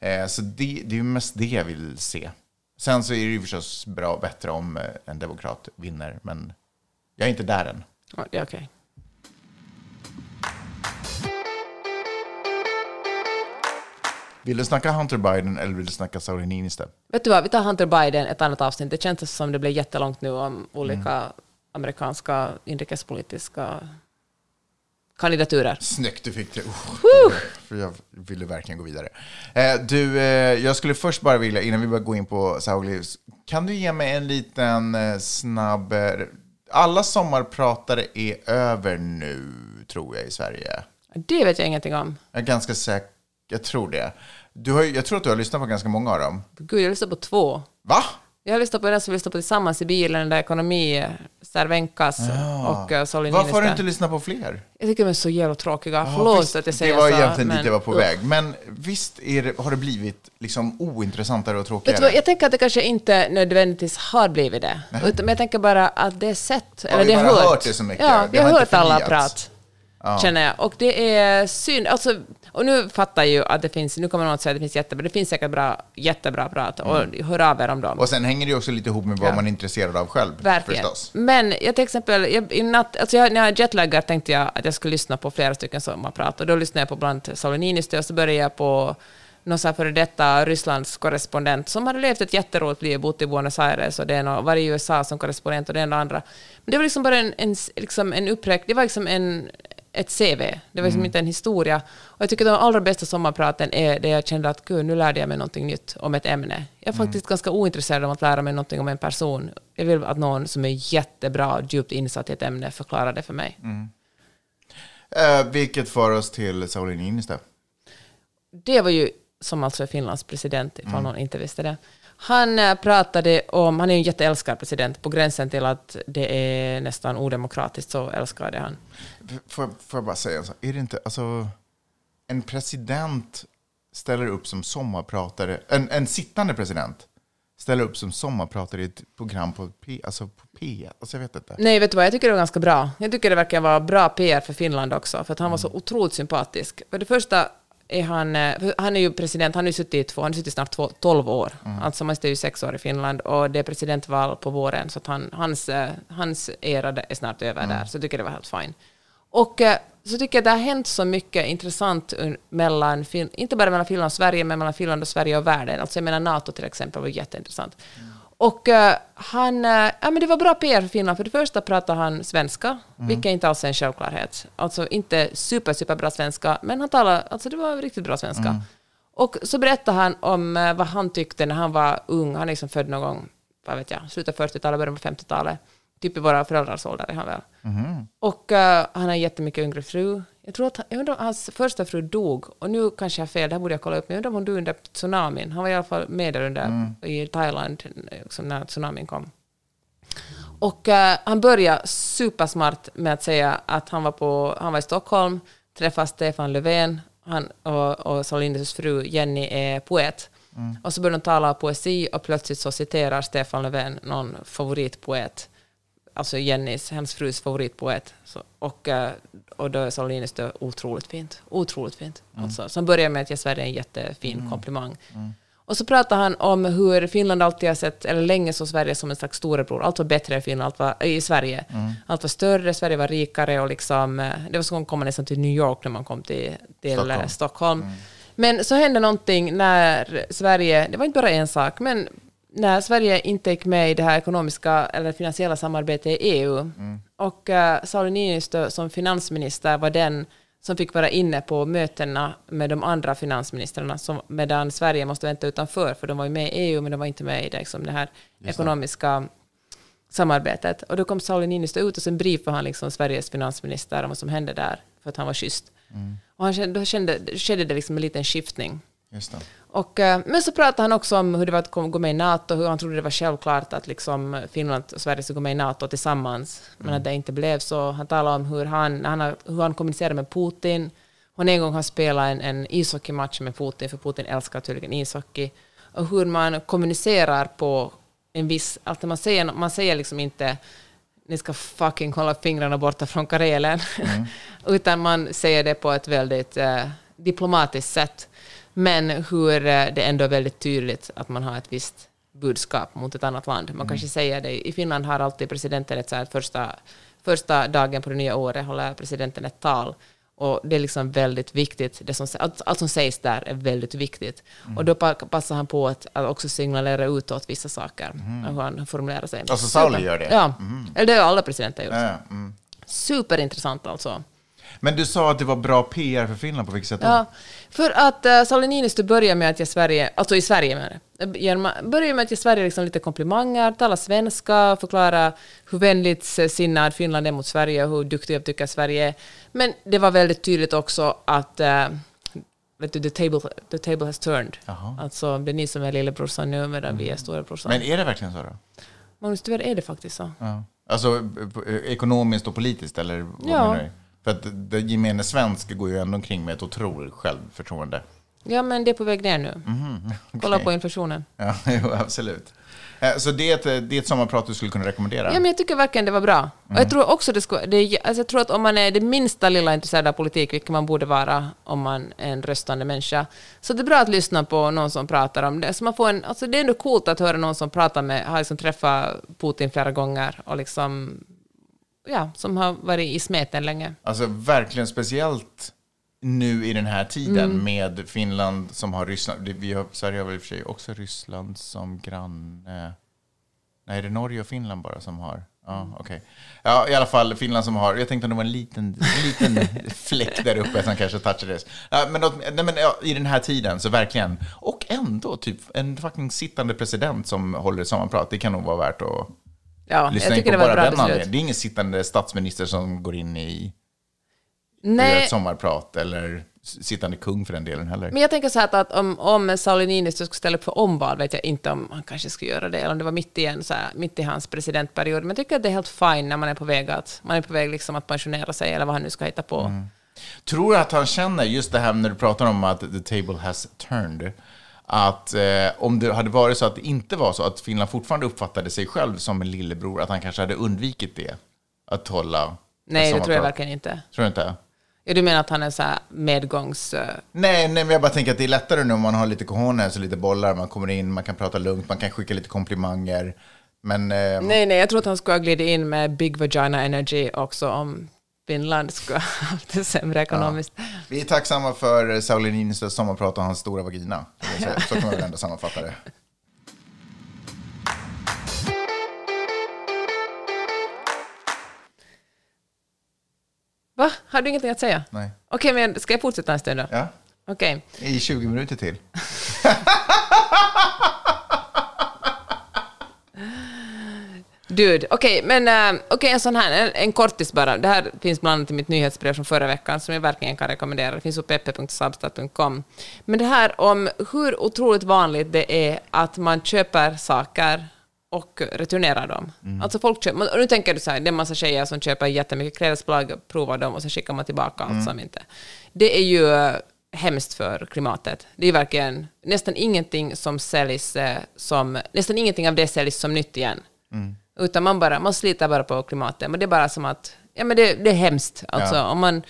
Eh, så det, det är mest det jag vill se. Sen så är det ju förstås bra, bättre om eh, en demokrat vinner, men jag är inte där än. Det Vill du snacka Hunter Biden eller vill du snacka Sauli Niinistö? Vet du vad, vi tar Hunter Biden, ett annat avsnitt. Det känns som det blir jättelångt nu om olika Mm. amerikanska inrikespolitiska kandidaturer. Snyggt, du fick det. Uh, för jag ville verkligen gå vidare. Eh, du, eh, jag skulle först bara vilja, innan vi börjar gå in på Sauli, kan du ge mig en liten eh, snabb... Eh, alla sommarpratare är över nu, tror jag, i Sverige. Det vet jag ingenting om. Jag är ganska säker, jag tror det. Du har, jag tror att du har lyssnat på ganska många av dem. Gud, jag lyssnar på två. Va? Jag har lyssnat på den som vi lyssnade på tillsammans i bilen, den där ekonomi, Cervenkas och uh, Sauli Varför har du inte lyssnat på fler? Jag tycker de är så jävla tråkiga. Ja, Förlåt visst, att jag säger Det var så. egentligen men- dit jag var på Usch. väg. Men visst det, har det blivit liksom ointressantare och tråkigare? vad, jag tänker att det kanske inte nödvändigtvis har blivit det. Utan, men jag tänker bara att det är sett. eller det är hört. hört det så mycket. Ja, vi har har hört alla förnyats. Prat. Känner jag. Och det är synd. Alltså, och nu fattar jag ju att det finns, nu kommer någon att säga att det finns jättebra, det finns säkert bra, jättebra prat. Och hör av er om dem. Mm. Och sen hänger det ju också lite ihop med vad Ja. man är intresserad av själv. Verkligen. Förstås. Men jag till exempel, jag, i natt, alltså jag, när jag jetlaggar tänkte jag att jag skulle lyssna på flera stycken sommarprat. Och då lyssnade jag på bland annat Sauli Niinistö och så började jag på någon så här före detta Rysslands korrespondent som hade levt ett jätteroligt liv, bott i Buenos Aires och det är varit i USA som korrespondent och det ena och andra. Men det var liksom bara en, en, liksom en uppräkning, det var liksom en, ett CV, det var liksom inte en historia. Och jag tycker de allra bästa sommarpraten är det jag kände att gud, nu lärde jag mig någonting nytt om ett ämne. Jag är faktiskt ganska ointresserad av att lära mig någonting om en person. Jag vill att någon som är jättebra, djupt insatt i ett ämne förklarar det för mig. Eh, vilket för oss till Sauli Niinistö. Det var ju, som alltså är Finlands president, ifall någon inte visste det. Han eh, pratade om, han är ju en jätteälskad president, på gränsen till att det är nästan odemokratiskt, så älskade han. Får, får jag bara säga en sak? Är det inte, alltså, en president ställer upp som sommarpratare, en, en sittande president ställer upp som sommarpratare i ett program på P, alltså på P, alltså jag vet inte. Nej, vet du vad, jag tycker det var ganska bra. Jag tycker det verkar vara bra PR för Finland också, för att han var så otroligt sympatisk. För det första är han, eh, han är ju president, han har suttit två, han har suttit snart två, 12 år. Alltså man är ju sex år i Finland och det är presidentval på våren, så han, hans, eh, hans era är snart över där, så jag tycker det var helt fine. Och eh, så tycker jag det har hänt så mycket intressant mellan, inte bara mellan Finland och Sverige, men mellan Finland och Sverige och världen. Alltså jag menar NATO till exempel var jätteintressant. Och eh, han, eh, ja men det var bra PR för Finland. För det första pratade han svenska, vilket inte alls är en självklarhet. Alltså inte super, super bra svenska, men han talade, alltså det var riktigt bra svenska. Och så berättade han om eh, vad han tyckte när han var ung. Han är liksom född någon gång, vad vet jag, slutet av 40-talet, början på 50-talet. Typ i våra föräldrars ålder är han väl. Och eh, han har jättemycket yngre fru. Jag tror att han, jag undrar hans första fru dog. Och nu kanske jag har fel, det här borde jag kolla upp. Men jag undrar om hon dog under tsunamin. Han var i alla fall med där under, i Thailand liksom när tsunamin kom. Och eh, han började supersmart med att säga att han var, på, han var i Stockholm, träffade Stefan Löfven han, och, och Saulinus fru Jenny är poet. Och så började de tala poesi och plötsligt så citerar Stefan Löfven någon favoritpoet, alltså Jennys, hennes frus favoritpoet. Så, och, eh, och då är Saulinus det otroligt fint. Otroligt fint. Alltså, så han börjar med att ge Sverige en jättefin komplimang. Och så pratar han om hur Finland alltid har sett, eller länge såg Sverige som en slags storebror. Allt var bättre i Finland, allt var, i Sverige. Allt var större, Sverige var rikare och liksom, eh, det var som att komma nästan till New York när man kom till, till Stockholm. Stockholm. Stockholm. Men så hände någonting när Sverige, det var inte bara en sak, men när Sverige inte gick med i det här ekonomiska eller finansiella samarbetet i EU. Och uh, Sauli Niinistö som finansminister var den som fick vara inne på mötena med de andra finansministrarna, som, medan Sverige måste vänta utanför, för de var ju med i EU, men de var inte med i det, liksom, det här ekonomiska samarbetet. Och då kom Sauli Niinistö ut och sen briefade han liksom Sveriges finansminister om vad som hände där, för att han var schysst. Och han kände, då kände, skedde det liksom en liten skiftning. Just det. Och, eh, men så pratade han också om hur det var att gå med i NATO, hur han trodde det var självklart att liksom Finland och Sverige skulle gå med i NATO tillsammans, men att det inte blev så. Han talade om hur han, han, hur han kommunicerar med Putin. Hon en gång har spelat en, en ishockeymatch med Putin, för Putin älskar tydligen ishockey. Och hur man kommunicerar på en viss... Att man säger, man säger liksom inte ni ska fucking hålla fingrarna borta från Karelen, utan man säger det på ett väldigt eh, diplomatiskt sätt. Men hur eh, det ändå är väldigt tydligt att man har ett visst budskap mot ett annat land. Man kanske säger det, i Finland har alltid presidenten ett så här första, första dagen på det nya året håller presidenten ett tal. Och det är liksom väldigt viktigt, det som, allt, allt som sägs där är väldigt viktigt. Och då pa- passar han på att, att också signalera utåt vissa saker, hur han formulerar sig. Alltså Sauli gör det? Ja, eller det har alla presidenter gjort. Ja, ja, mm. Superintressant alltså. Men du sa att det var bra PR för Finland, på vilket sätt då? Ja, för att uh, Sauli Niinistö börjar med att ge Sverige, alltså i Sverige genom att- börjar med att ge Sverige liksom lite komplimanger, tala svenska, förklara hur vänligt sinnad Finland är mot Sverige och hur duktiga jag tycker Sverige är. Men det var väldigt tydligt också att uh, vet du, the, table, the table has turned. Jaha. Alltså, det är ni som är lillebrorsan nu medan vi är storebrorsan. Men är det verkligen så då? Magnus, tyvärr är det faktiskt så. Ja. Alltså eh, ekonomiskt och politiskt, eller vad Ja. menar du? För att det gemene svensk går ju ändå omkring med ett otroligt självförtroende. Ja, men det är på väg ner nu. Kolla okej. på inflationen. Ja, jo, absolut. Eh, Så det är, ett, det är ett sommarprat du skulle kunna rekommendera? Ja, men jag tycker verkligen det var bra. Och jag tror också det ska, det, alltså jag tror att om man är det minsta lilla intresserad av politik, vilket man borde vara om man är en röstande människa, så det är bra att lyssna på någon som pratar om det. Så man får en, alltså det är ändå coolt att höra någon som pratar med, har liksom träffat Putin flera gånger och liksom, ja, som har varit i smeten länge. Alltså verkligen speciellt nu i den här tiden Mm. med Finland som har Ryssland. Det- Vi har, Sverige har väl i och för sig också Ryssland som granne. Nej, det är Norge och Finland bara som har. Ja, Mm. okej. Ja, i alla fall Finland som har. Jag tänkte att det var en liten, liten fläck där uppe som kanske touchades. Ja, men, nej, men ja, i den här tiden så verkligen. Och ändå typ en fucking sittande president som håller ett sommarprat. Det kan nog vara värt att Ja, lyssna jag tycker det var bara den beslut. Det är ingen sittande statsminister som går in i Nej, ett sommarprat eller sittande kung för den delen heller. Men jag tänker så här att, om, om Sauli Niinistö skulle ställa upp för omval vet jag inte om han kanske skulle göra det, eller om det var mitt i, en, så här, mitt i hans presidentperiod. Men jag tycker att det är helt fine när man är på väg att, man är på väg liksom att pensionera sig, eller vad han nu ska hitta på. Mm. Tror du att han känner just det här när du pratar om att the table has turned, att eh, om det hade varit så att det inte var så, att Finland fortfarande uppfattade sig själv som en lillebror, att han kanske hade undvikit det? Att hålla Nej, det tror jag verkligen inte. Tror du inte? Ja, du menar att han är så här medgångs... eh, Nej, nej, men jag bara tänker att det är lättare nu om man har lite cojones och lite bollar, man kommer in, man kan prata lugnt, man kan skicka lite komplimanger. Men eh, Nej, nej, jag tror att han skulle ha glidit in med Big Vagina Energy också om Finland skulle ha haft det sämre ekonomiskt. vi är tacksamma för Sauli Niinistös sommarprat och hans stora vagina. Så, så kan man väl ändå sammanfatta det. Va? Har du ingenting att säga? Nej. Okej, men ska jag fortsätta en stund då? Ja. Okej. I 20 minuter till. Dude, okej, men uh, okej, en sån här, en, en kortis bara. Det här finns bland annat i mitt nyhetsbrev från förra veckan som jag verkligen kan rekommendera. Det finns på peppe.sabstat.com. Men det här om hur otroligt vanligt det är att man köper saker och returnerar dem. Alltså folk köper, och nu tänker du så här, det är en massa tjejer som köper jättemycket klädesplagg, provar dem och så skickar man tillbaka allt som inte. Det är ju eh, hemskt för klimatet. Det är verkligen nästan ingenting som säljs eh, som, nästan ingenting av det säljs som nytt igen. Utan man bara, man sliter bara på klimatet. Men det är bara som att, ja men det, det är hemskt. Alltså Ja. om man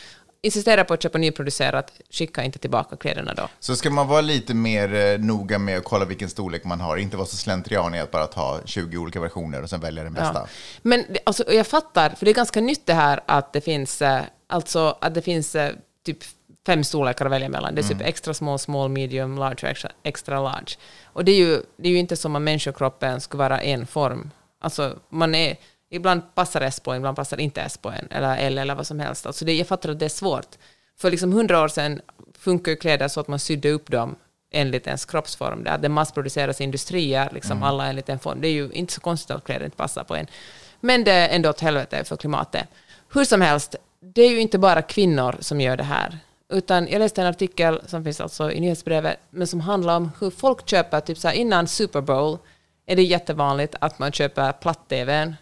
insisterar på att köpa nyproducerat, skicka inte tillbaka kläderna då. Så ska man vara lite mer eh, noga med att kolla vilken storlek man har, inte vara så slentrian i att bara ta 20 olika versioner och sen välja den bästa. Ja. Men alltså, jag fattar, för det är ganska nytt det här att det finns, eh, alltså, att det finns eh, typ fem storlekar att välja mellan. Det är typ extra small, small, medium, large och extra, extra large. Och det är, ju, det är ju inte som om människokroppen skulle vara en form. Alltså, man är, ibland passar S på en, ibland passar inte S på en, eller L eller vad som helst. Alltså det, jag fattar att det är svårt. För liksom hundra år sedan funkar ju kläder så att man sydde upp dem enligt ens kroppsform. Det, att det massproduceras i industrier, liksom alla enligt en form. Det är ju inte så konstigt att kläder inte passar på en. Men det är ändå åt helvete för klimatet. Hur som helst, det är ju inte bara kvinnor som gör det här. Utan jag läste en artikel som finns alltså i nyhetsbrevet, men som handlar om hur folk köper, typ så här innan Super Bowl är det jättevanligt att man köper platt-tvn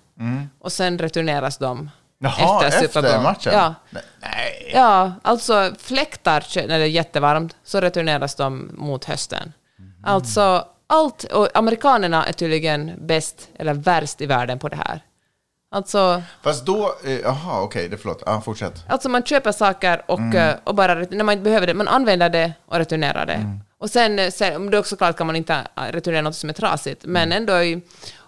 och sen returneras de Jaha, efter Super Bowl. matchen? Ja. Nej. Ja, alltså fläktar när det är jättevarmt så returneras de mot hösten. Alltså allt, och amerikanerna är tydligen bäst eller värst i världen på det här. Alltså, Fast då, eh, jaha okej, det förlåt. Ja, fortsätt. alltså man köper saker och, eh, och bara när man inte behöver det, man använder det och returnerar det. Och sen, eh, sen det är också klart kan man inte eh, returnera något som är trasigt, men ändå i,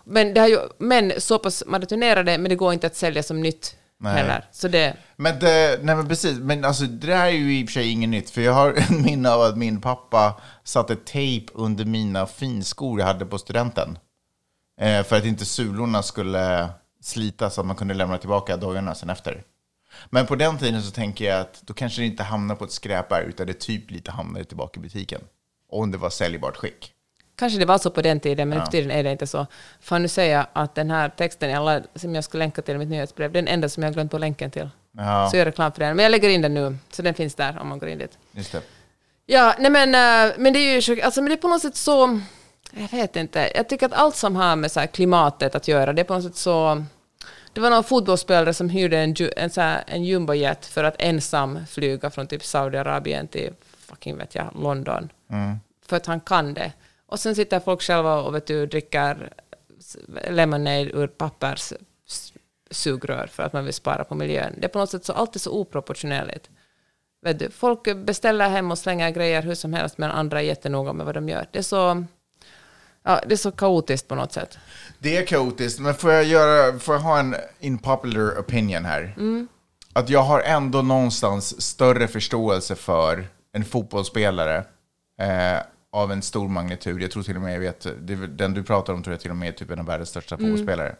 men, det har ju, men så pass, man returnerar det, men det går inte att sälja som nytt Nej. heller. Så det, Men, det, nej men precis, men alltså det där är ju i och för sig inget nytt. För jag har en minne av att min pappa satte tejp under mina finskor jag hade på studenten. Eh, för att inte sulorna skulle slita så att man kunde lämna tillbaka dojorna sen efter. Men på den tiden så tänker jag att då kanske det inte hamnar på ett skräpberg utan det typ lite hamnar tillbaka i butiken. Om det var säljbart skick. Kanske det var så på den tiden, men nu för tiden är det inte så. Fan, nu säger jag att den här texten jag la, som jag ska länka till i mitt nyhetsbrev, den enda som jag glömt på länken till. Ja, Så jag gör reklam för den. Men jag lägger in den nu, så den finns där om man går in dit. just det. Ja, nej men, eh, men det är ju så- alltså, men det är på något sätt så... Jag vet inte. Jag tycker att allt som har med så klimatet att göra, det är på något sätt så... Det var någon fotbollsspelare som hyrde en, en, så här, en jumbojet för att ensam flyga från typ Saudiarabien till fucking vet jag, London. För att han kan det. Och sen sitter folk själva och vet du, dricker lemonade ur pappers sugrör för att man vill spara på miljön. Det är på något sätt så alltid så oproportionerligt. Vet du, folk beställer hem och slänger grejer hur som helst, men andra är jättenoga med vad de gör. Det är så, ja, det är så kaotiskt på något sätt. Det är kaotiskt, men får jag, göra, får jag ha en unpopular opinion här? Att jag har ändå någonstans större förståelse för en fotbollsspelare eh, av en stor magnitud. Jag tror till och med, jag vet, den du pratar om tror jag till och med är typ en av världens största fotbollsspelare.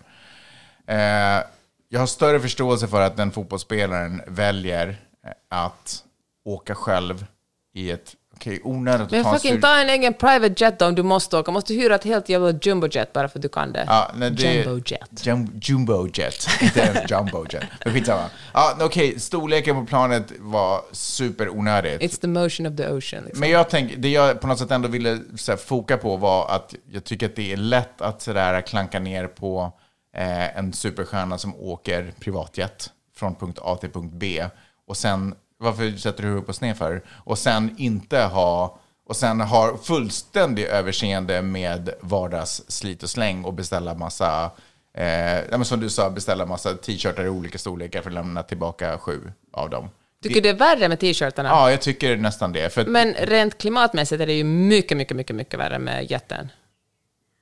Eh, jag har större förståelse för att den fotbollsspelaren väljer eh, att åka själv i ett, okej, onödigt att Men ta en fucking ta en egen private jet då om du måste åka. Måste hyra ett helt jävla jumbojet bara för att du kan det. Ja, nej, det, Jumbojet. Jum, jumbo jet, inte ens jumbo jet. Men skitsamma. Ja, Okej, storleken på planet var superonödigt. It's the motion of the ocean. Liksom. Men jag tänker, det jag på något sätt ändå ville så foka på var att jag tycker att det är lätt att sådär klanka ner på eh, en superstjärna som åker privatjet från punkt A till punkt B. Och sen, varför sätter du huvudet på sned för? Och sen inte ha, och sen har fullständig överseende med vardagsslit och släng och beställa massa, eh, som du sa, beställa massa t-shirtar i olika storlekar för att lämna tillbaka sju av dem. Tycker du det är värre med t-shirtarna? Ja, jag tycker nästan det. Men rent klimatmässigt är det ju mycket, mycket, mycket, mycket värre med jätten.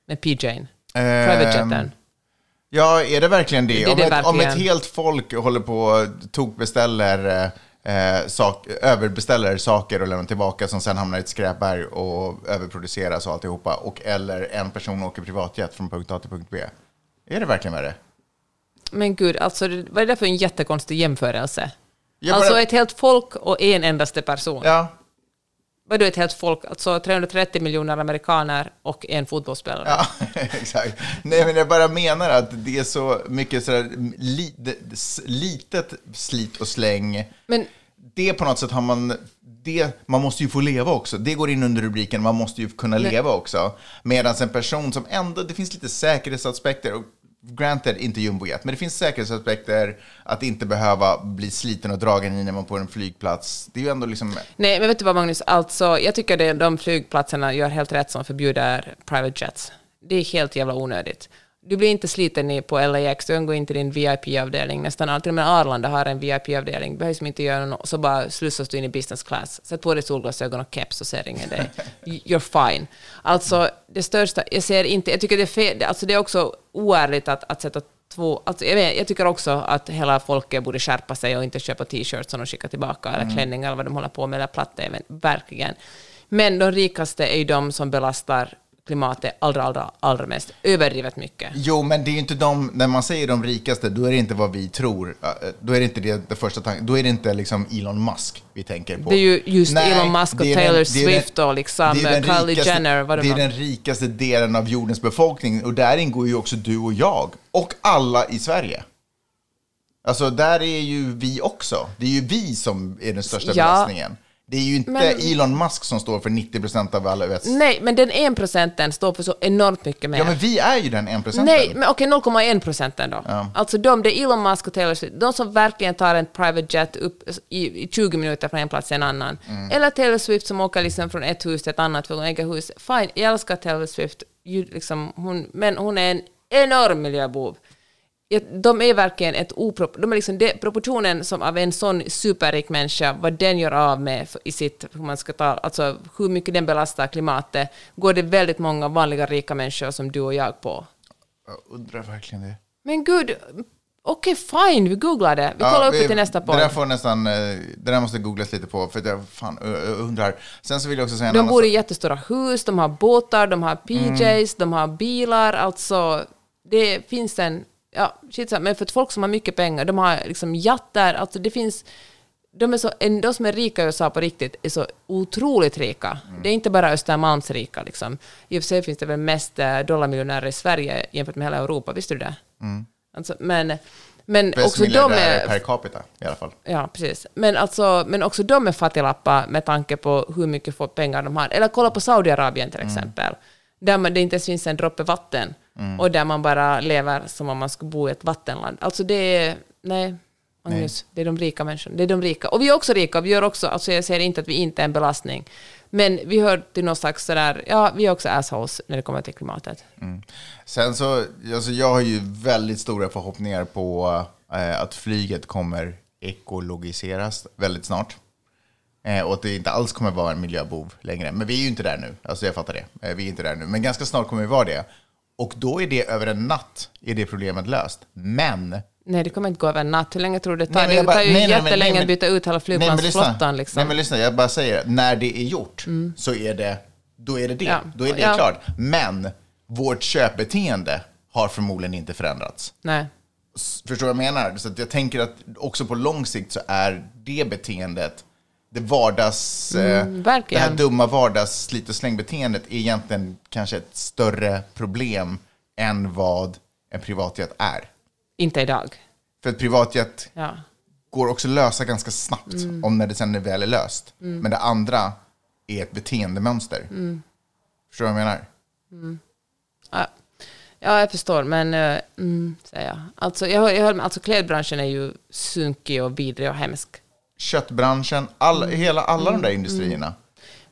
Med PJ'n. Ehm, jeten. Ja, är det verkligen det? Det är om, det ett, om ett helt folk håller på och tokbeställer, eh, sak, överbeställer saker och lämnar tillbaka som sen hamnar i ett skräpberg och överproduceras och alltihopa. Och eller en person åker privatjet från punkt A till punkt B. Är det verkligen värre? Men gud, alltså, vad är det för en jättekonstig jämförelse? Jag alltså bara- ett helt folk och en endaste person. Ja. Vadå ett helt folk? Alltså 330 miljoner amerikaner och en fotbollsspelare. Ja, exakt. Nej, men jag bara menar att det är så mycket sådär li, litet slit och släng. Men Det på något sätt har man... Det, man måste ju få leva också. Det går in under rubriken man måste ju kunna leva också. Medan en person som ändå, det finns lite säkerhetsaspekter. Och granted, inte jumbojet, men det finns säkerhetsaspekter att inte behöva bli sliten och dragen i när man är på en flygplats. Det är ju ändå liksom... Nej, men vet du vad Magnus, alltså, jag tycker det, de flygplatserna gör helt rätt som förbjuder private jets. Det är helt jävla onödigt. Du blir inte sliten på LAX, du kan gå in till din VIP-avdelning. Nästan alltid, till och med Arlanda har en VIP-avdelning. behövs inte göra något, så bara slussas du in i business class. Sätt på dig solglasögon och keps så ser ingen dig. You're fine. Alltså, det största, jag ser inte, jag tycker det är fel, alltså det är också oärligt att, att sätta två... Alltså jag, vet, jag tycker också att hela folket borde skärpa sig och inte köpa t-shirts som de skickar tillbaka, eller klänningar eller vad de håller på med, eller platt-tv, verkligen. Men de rikaste är ju de som belastar klimatet allra, allra, allra mest, överdrivet mycket. Jo, men det är ju inte de, när man säger de rikaste, då är det inte vad vi tror. Eh, Då är det inte det, det första tanken. Då är det inte liksom Elon Musk vi tänker på. Det är ju just Elon Musk och Taylor är Swift och liksom den Kylie rikaste- Jenner, vad det Det är den rikaste delen av jordens befolkning och där ingår ju också du och jag och alla i Sverige. Alltså där är ju vi också. Det är ju vi som är den största Ja. belastningen. Det är ju inte Men- Elon Musk som står för 90 procent av alla US. Nej, men den 1 procenten står för så enormt mycket mer. Ja, men vi är ju den 1 procenten. Nej, men okej, 0,1 procenten då. Alltså de, det är Elon Musk och Taylor Swift, de som verkligen tar en private jet upp i, i 20 minuter från en plats till en annan. Mm. Eller Taylor Swift som åker liksom från ett hus till ett annat för att äga hus. Fine, jag älskar Taylor Swift, liksom, hon, men hon är en enorm miljöbov. De är verkligen ett oprop... De är liksom det, proportionen som av en sån superrik människa, vad den gör av med i sitt... Hur, man ska ta, alltså, hur mycket den belastar klimatet, går det väldigt många vanliga rika människor som du och jag på. Jag undrar verkligen det. Men gud, okej fine, vi googlar det. Vi kollar upp det till nästa Det där podd. får nästan, eh, det där måste googlas lite på, för jag fan undrar. Sen så vill jag också säga De bor i jättestora hus, de har båtar, de har PJs, Mm. de har bilar, alltså det finns en... Ja, shit, men för folk som har mycket pengar, de har liksom jatter, alltså det finns... De, är så, de som är rika i USA på riktigt är så otroligt rika. Mm. Det är inte bara Östermalmsrika. Liksom. I och för sig finns det väl mest eh, dollarmiljonärer i Sverige jämfört med hela Europa, visste du det? Alltså, men men också de är... per capita i alla fall. Ja, precis. Men, alltså, men också de är fattiglappar med tanke på hur mycket pengar de har. Eller kolla på Saudiarabien till exempel, där man, det inte ens finns en droppe vatten och där man bara lever som om man skulle bo i ett vattenland. Alltså det är... Nej, Magnus, det är de rika människorna. Det är de rika. Och vi är också rika, vi gör också... Alltså jag säger inte att vi inte är en belastning, men vi hör till någon slags sådär... Ja, vi är också assholes när det kommer till klimatet. Sen så, alltså jag har ju väldigt stora förhoppningar på eh, att flyget kommer ekologiseras väldigt snart. Eh, och att det inte alls kommer vara en miljöbov längre. Men vi är ju inte där nu. Alltså jag fattar det. Eh, vi är inte där nu. Men ganska snart kommer vi vara det. Och då är det över en natt är det problemet löst. Men... Nej, det kommer inte gå över en natt. Hur länge tror du det tar? Nej, det bara- tar ju nej, nej, men- jättelänge nej, att men- byta ut hela flygplansflottan. Liksom. Nej men lyssna, jag bara säger, när det är gjort så är det, då är det det. Ja. Då är det Ja. klart. Men vårt köpbeteende har förmodligen inte förändrats. Nej. Förstår du vad jag menar? Så att jag tänker att också på lång sikt så är det beteendet, det vardags... eh, det här dumma vardags slit och slängbeteendet är egentligen kanske ett större problem än vad en privatjet är. Inte idag. För ett privatjet Ja. går också att lösa ganska snabbt om när det sen är väl är löst. Men det andra är ett beteendemönster. Förstår du vad jag menar? Ja. ja, jag förstår, men uh, mm, säger jag. Alltså, jag, jag alltså klädbranschen är ju sunkig och vidrig och hemsk. Köttbranschen, all, hela, alla de där industrierna.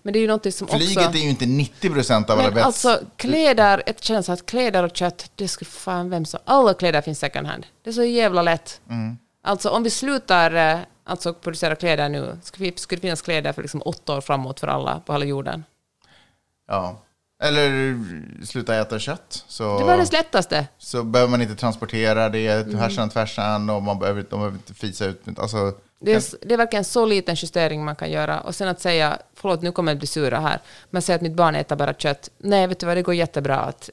Men det är ju något som Flyget också... är ju inte 90 procent av alla vets... alltså kläder, känner så att kläder och kött, det skulle fan vem som... Alla kläder finns second hand. Det är så jävla lätt. Alltså om vi slutar eh, alltså, producera kläder nu, skulle det finnas kläder för liksom åtta år framåt för alla på hela jorden. Ja. Eller sluta äta kött. Så, Det var det lättaste. så behöver man inte transportera det Mm. härsan tvärsan och man behöver, de behöver inte fisa ut. Alltså, Det är, det är verkligen en så liten justering man kan göra. Och sen att säga, förlåt nu kommer jag bli sura här, men säga att mitt barn äter bara kött. Nej, vet du vad, det går jättebra att...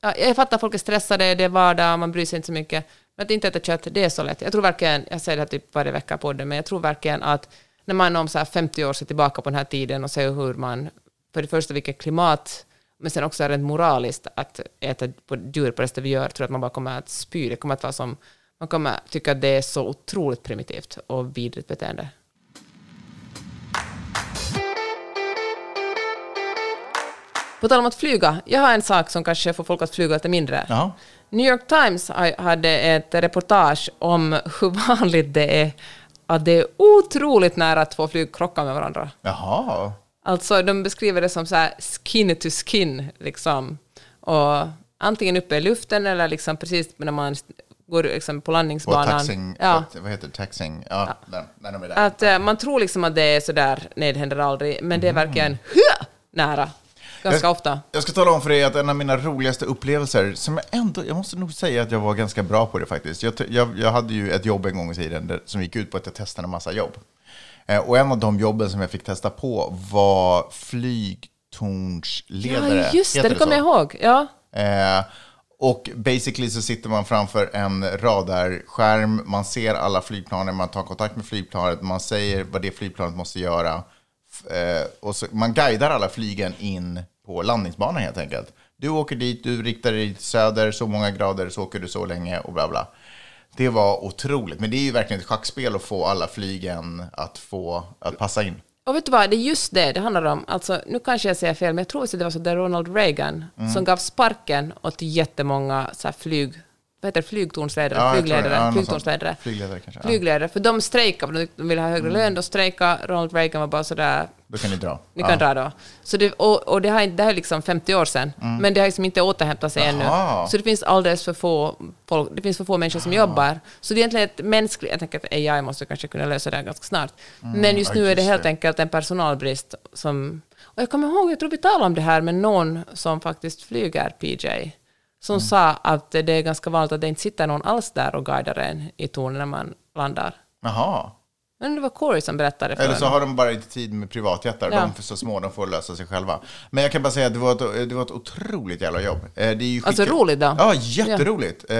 Ja, jag fattar att folk är stressade, det är vardag, man bryr sig inte så mycket. Men att inte äta kött, det är så lätt. Jag tror verkligen, jag säger det här typ varje vecka på det, men jag tror verkligen att när man om så här 50 år ser tillbaka på den här tiden och ser hur man, för det första vilket klimat, men sen också rent moraliskt att äta på djur på det sättet vi gör, tror jag att man bara kommer att spy. Det kommer att vara som, man kommer tycka att det är så otroligt primitivt och vidrigt beteende. På tal om att flyga, jag har en sak som kanske får folk att flyga lite mindre. Jaha. New York Times ha- hade ett reportage om hur vanligt det är att det är otroligt nära att två flyg krockar med varandra. Jaha. Alltså de beskriver det som så här skin to skin, liksom. Och antingen uppe i luften eller liksom precis när man går liksom på På landningsbanan. taxing, ja. på, vad heter det? Taxing? Ja, Där, där de är där. Att eh, man tror liksom att det är så där, nej det händer aldrig, men det är verkligen hö, nära. Ganska Jag- ofta. Jag ska tala om för dig att en av mina roligaste upplevelser, som jag ändå, jag måste nog säga att jag var ganska bra på det faktiskt. Jag, jag, jag hade ju ett jobb en gång i tiden där, som gick ut på att jag testade en massa jobb. Eh, och en av de jobben som jag fick testa på var flygtornsledare. Ja, just det, det kommer jag ihåg. Ja. Eh, och basically så sitter man framför en radarskärm, man ser alla flygplanen, man tar kontakt med flygplanet, man säger vad det flygplanet måste göra. Eh, och så, man guidar alla flygen in på landningsbanan helt enkelt. Du åker dit, du riktar dig söder, så många grader, så åker du så länge och bla bla. Det var otroligt, men det är ju verkligen ett schackspel att få alla flygen att, få, att passa in. Och vet du vad, det är just det det handlar om. Alltså, nu kanske jag säger fel, men jag tror att det var så där Ronald Reagan Mm. som gav sparken åt jättemånga så här flyg, vad heter det, flygtornsledare, Ja, flygledare, Ja, flygtornsledare. Flygledare kanske, ja. Flygledare, för de strejkade, de ville ha högre lön, då strejkade Ronald Reagan var bara sådär, Då kan ni dra. ni kan dra då. Så det, och, och det, här, det här är liksom 50 år sedan, men det har liksom inte återhämtat sig Mm. Jaha. ännu. Så det finns alldeles för få folk, det finns för få människor som jobbar. Så det är egentligen ett mänskligt, jag tänker att AI måste kanske kunna lösa det här ganska snart. Men just Mm. ja, nu är det helt enkelt en personalbrist som... Och jag kommer ihåg, jag tror vi talade om det här med någon som faktiskt flyger PJ, som Mm. sa att det är ganska vanligt att det inte sitter någon alls där och guidar en i tornet när man landar. Jaha. Men det var Corey som berättade för Eller så har de bara inte tid med privatjättar. Ja. De är så små, de får lösa sig själva. Men jag kan bara säga att det var ett, det var ett otroligt jävla jobb. Eh, Det är ju Alltså roligt då? Ja, jätteroligt. Eh,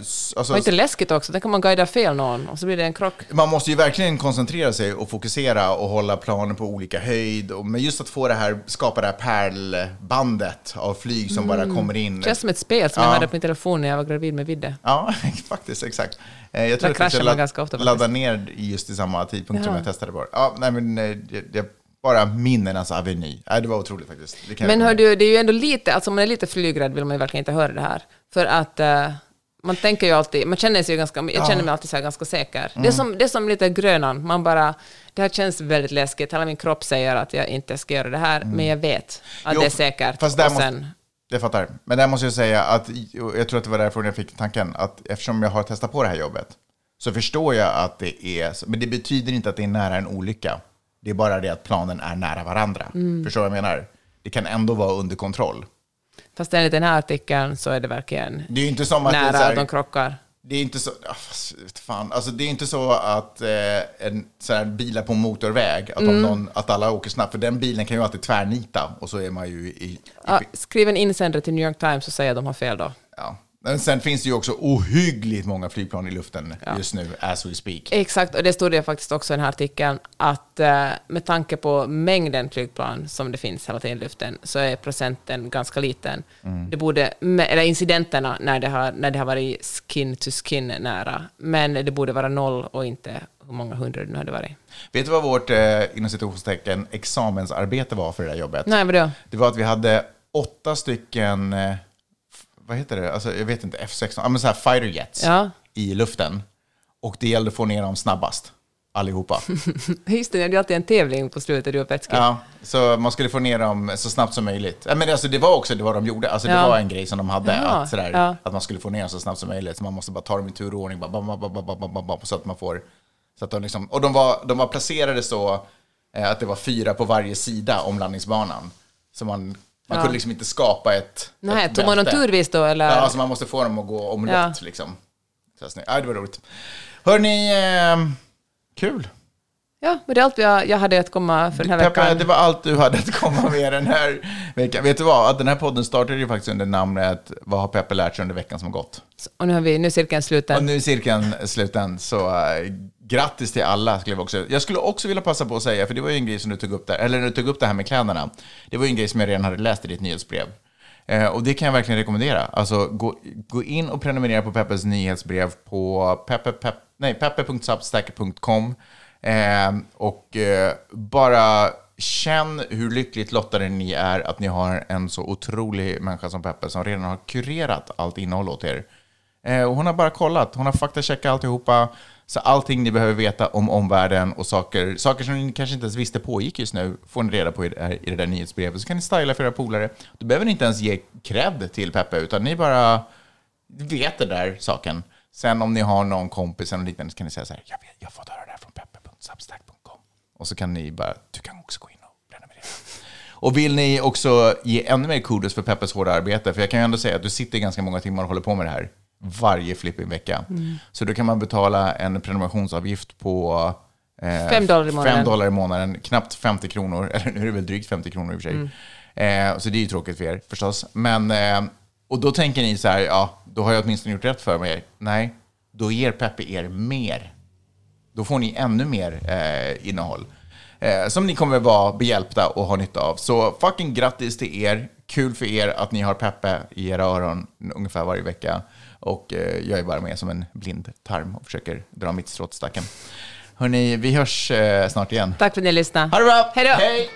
s- Alltså, Och inte läskigt också, där kan man guida fel någon och så blir det en krock. man måste ju verkligen koncentrera sig och fokusera och hålla planen på olika höjd. Men just att få det här, skapa det här pärlbandet av flyg som bara kommer in. Det Mm. känns som ett spel som Ja. jag hade på min telefon när jag var gravid med Vidde. Ja, faktiskt, exakt. Eh, Jag tror att jag ganska ofta, faktiskt. ladda ner just i samma tidpunkt som Jaha. jag testade på det. Ja, nej, men eh, jag, jag, bara minnenas aveny. Nej, det var otroligt faktiskt. Det kan jag Men hör du, det är ju ändå lite, alltså om man är lite flygrädd vill man ju verkligen inte höra det här. För att eh, man tänker ju alltid, man känner sig ju ganska, jag känner mig alltid så här ganska säker. Det, Mm. är som, det är som lite grönan, man bara, det här känns väldigt läskigt, hela min kropp säger att jag inte ska göra det här, men jag vet att Mm. Jo, det är säkert. Fast där och måste, sen, Jag fattar. Men där måste jag säga att, jag tror att det var därifrån jag fick tanken, att eftersom jag har testat på det här jobbet, så förstår jag att det är, men det betyder inte att det är nära en olycka. Det är bara det att planen är nära varandra. Mm. Förstår du vad jag menar? Det kan ändå vara under kontroll. fast enligt den här artikeln så är det verkligen Det är inte som att det är nära här, att de krockar. Det är inte så, fan, alltså det är inte så att eh, en sån här bilar på motorväg, att, Mm. någon, att alla åker snabbt, för den bilen kan ju alltid tvärnita och så är man ju i... i Ja, skriv en insändare till New York Times och säg att de har fel då. ja. Men sen finns det ju också ohyggligt många flygplan i luften Ja. just nu, as we speak. Exakt, och det stod det faktiskt också i den här artikeln, att eh, med tanke på mängden flygplan som det finns hela tiden i luften, så är procenten ganska liten. Mm. Det borde, eller incidenterna när det, har, när det har varit skin to skin nära, men det borde vara noll och inte hur många hundra det nu hade varit. Vet du vad vårt, eh, inom citationstecken, examensarbete var för det där jobbet? Nej, vadå? Det var att vi hade åtta stycken, eh, vad heter det, alltså, jag vet inte, F16, ja, men så här fighter jets Ja. i luften. Och det gällde att få ner dem snabbast, allihopa. Just det, det är ju alltid en tävling på slutet, du och Petski. Ja, så man skulle få ner dem så snabbt som möjligt. Ja, men alltså, det var också det vad de gjorde. Alltså, det Ja. var en grej som de hade, Jaha, att, sådär, ja. att man skulle få ner dem så snabbt som möjligt. Så man måste bara ta dem i tur och ordning, bara, bam, bam, bam, bam, bam, bam, bam, så att man får... Så att de liksom, och de var, de var placerade så eh, att det var fyra på varje sida om landningsbanan. Så man, man Ja. kunde liksom inte skapa ett Nej, ett tog man någon turvis då, eller? Ja, alltså man måste få dem att gå omelett Ja. liksom. Så ja, det var roligt. Hörni, eh, kul. Ja, men det är allt jag, jag hade att komma för den här Peppe, veckan. det var allt du hade att komma med den här veckan. Vet du vad? Att den här podden startade ju faktiskt under namnet Vad har Peppe lärt sig under veckan som gått? Och nu har vi, nu är cirkeln sluten. Och nu är cirkeln sluten, så uh, grattis till alla. Skulle jag, också. jag skulle också vilja passa på att säga, för det var ju en grej som du tog upp där, eller när du tog upp det här med kläderna. Det var ju en grej som jag redan hade läst i ditt nyhetsbrev. Eh, och det kan jag verkligen rekommendera. Alltså gå, gå in och prenumerera på Peppes nyhetsbrev på peppe, peppe.substack.com eh, och eh, bara känn hur lyckligt lottade ni är att ni har en så otrolig människa som Peppe som redan har kurerat allt innehåll åt er. Eh, och hon har bara kollat, hon har faktacheckat alltihopa. Så allting ni behöver veta om omvärlden och saker, saker som ni kanske inte ens visste pågick just nu får ni reda på i det, här, i det där nyhetsbrevet. Så kan ni styla för era polare. Då behöver ni inte ens ge cred till Peppe, utan ni bara vet den där saken. Sen om ni har någon kompis eller liknande så kan ni säga så här, jag, vet, jag har fått höra det här från peppe.substack.com. Och så kan ni bara, du kan också gå in och prenumerera. Och vill ni också ge ännu mer kudos för Peppes hårda arbete, för jag kan ju ändå säga att du sitter ganska många timmar och håller på med det här varje flipping-vecka. Mm. Så då kan man betala en prenumerationsavgift på eh, fem dollar i månaden. Dollar i månaden, knappt 50 kronor, eller nu är det väl drygt 50 kronor i och för sig. Mm. Eh, så det är ju tråkigt för er förstås. Men, eh, och då tänker ni så här, ja, då har jag åtminstone gjort rätt för mig. Nej, då ger Peppe er mer. Då får ni ännu mer eh, innehåll. Eh, som ni kommer vara behjälpta och ha nytta av. Så fucking grattis till er. Kul för er att ni har Peppe i era öron ungefär varje vecka. Och eh, jag är bara med som en blind tarm och försöker dra mitt strå till stacken. Hörni, vi hörs eh, snart igen. Tack för att ni lyssnade. Ha det bra! Hej då! Hej!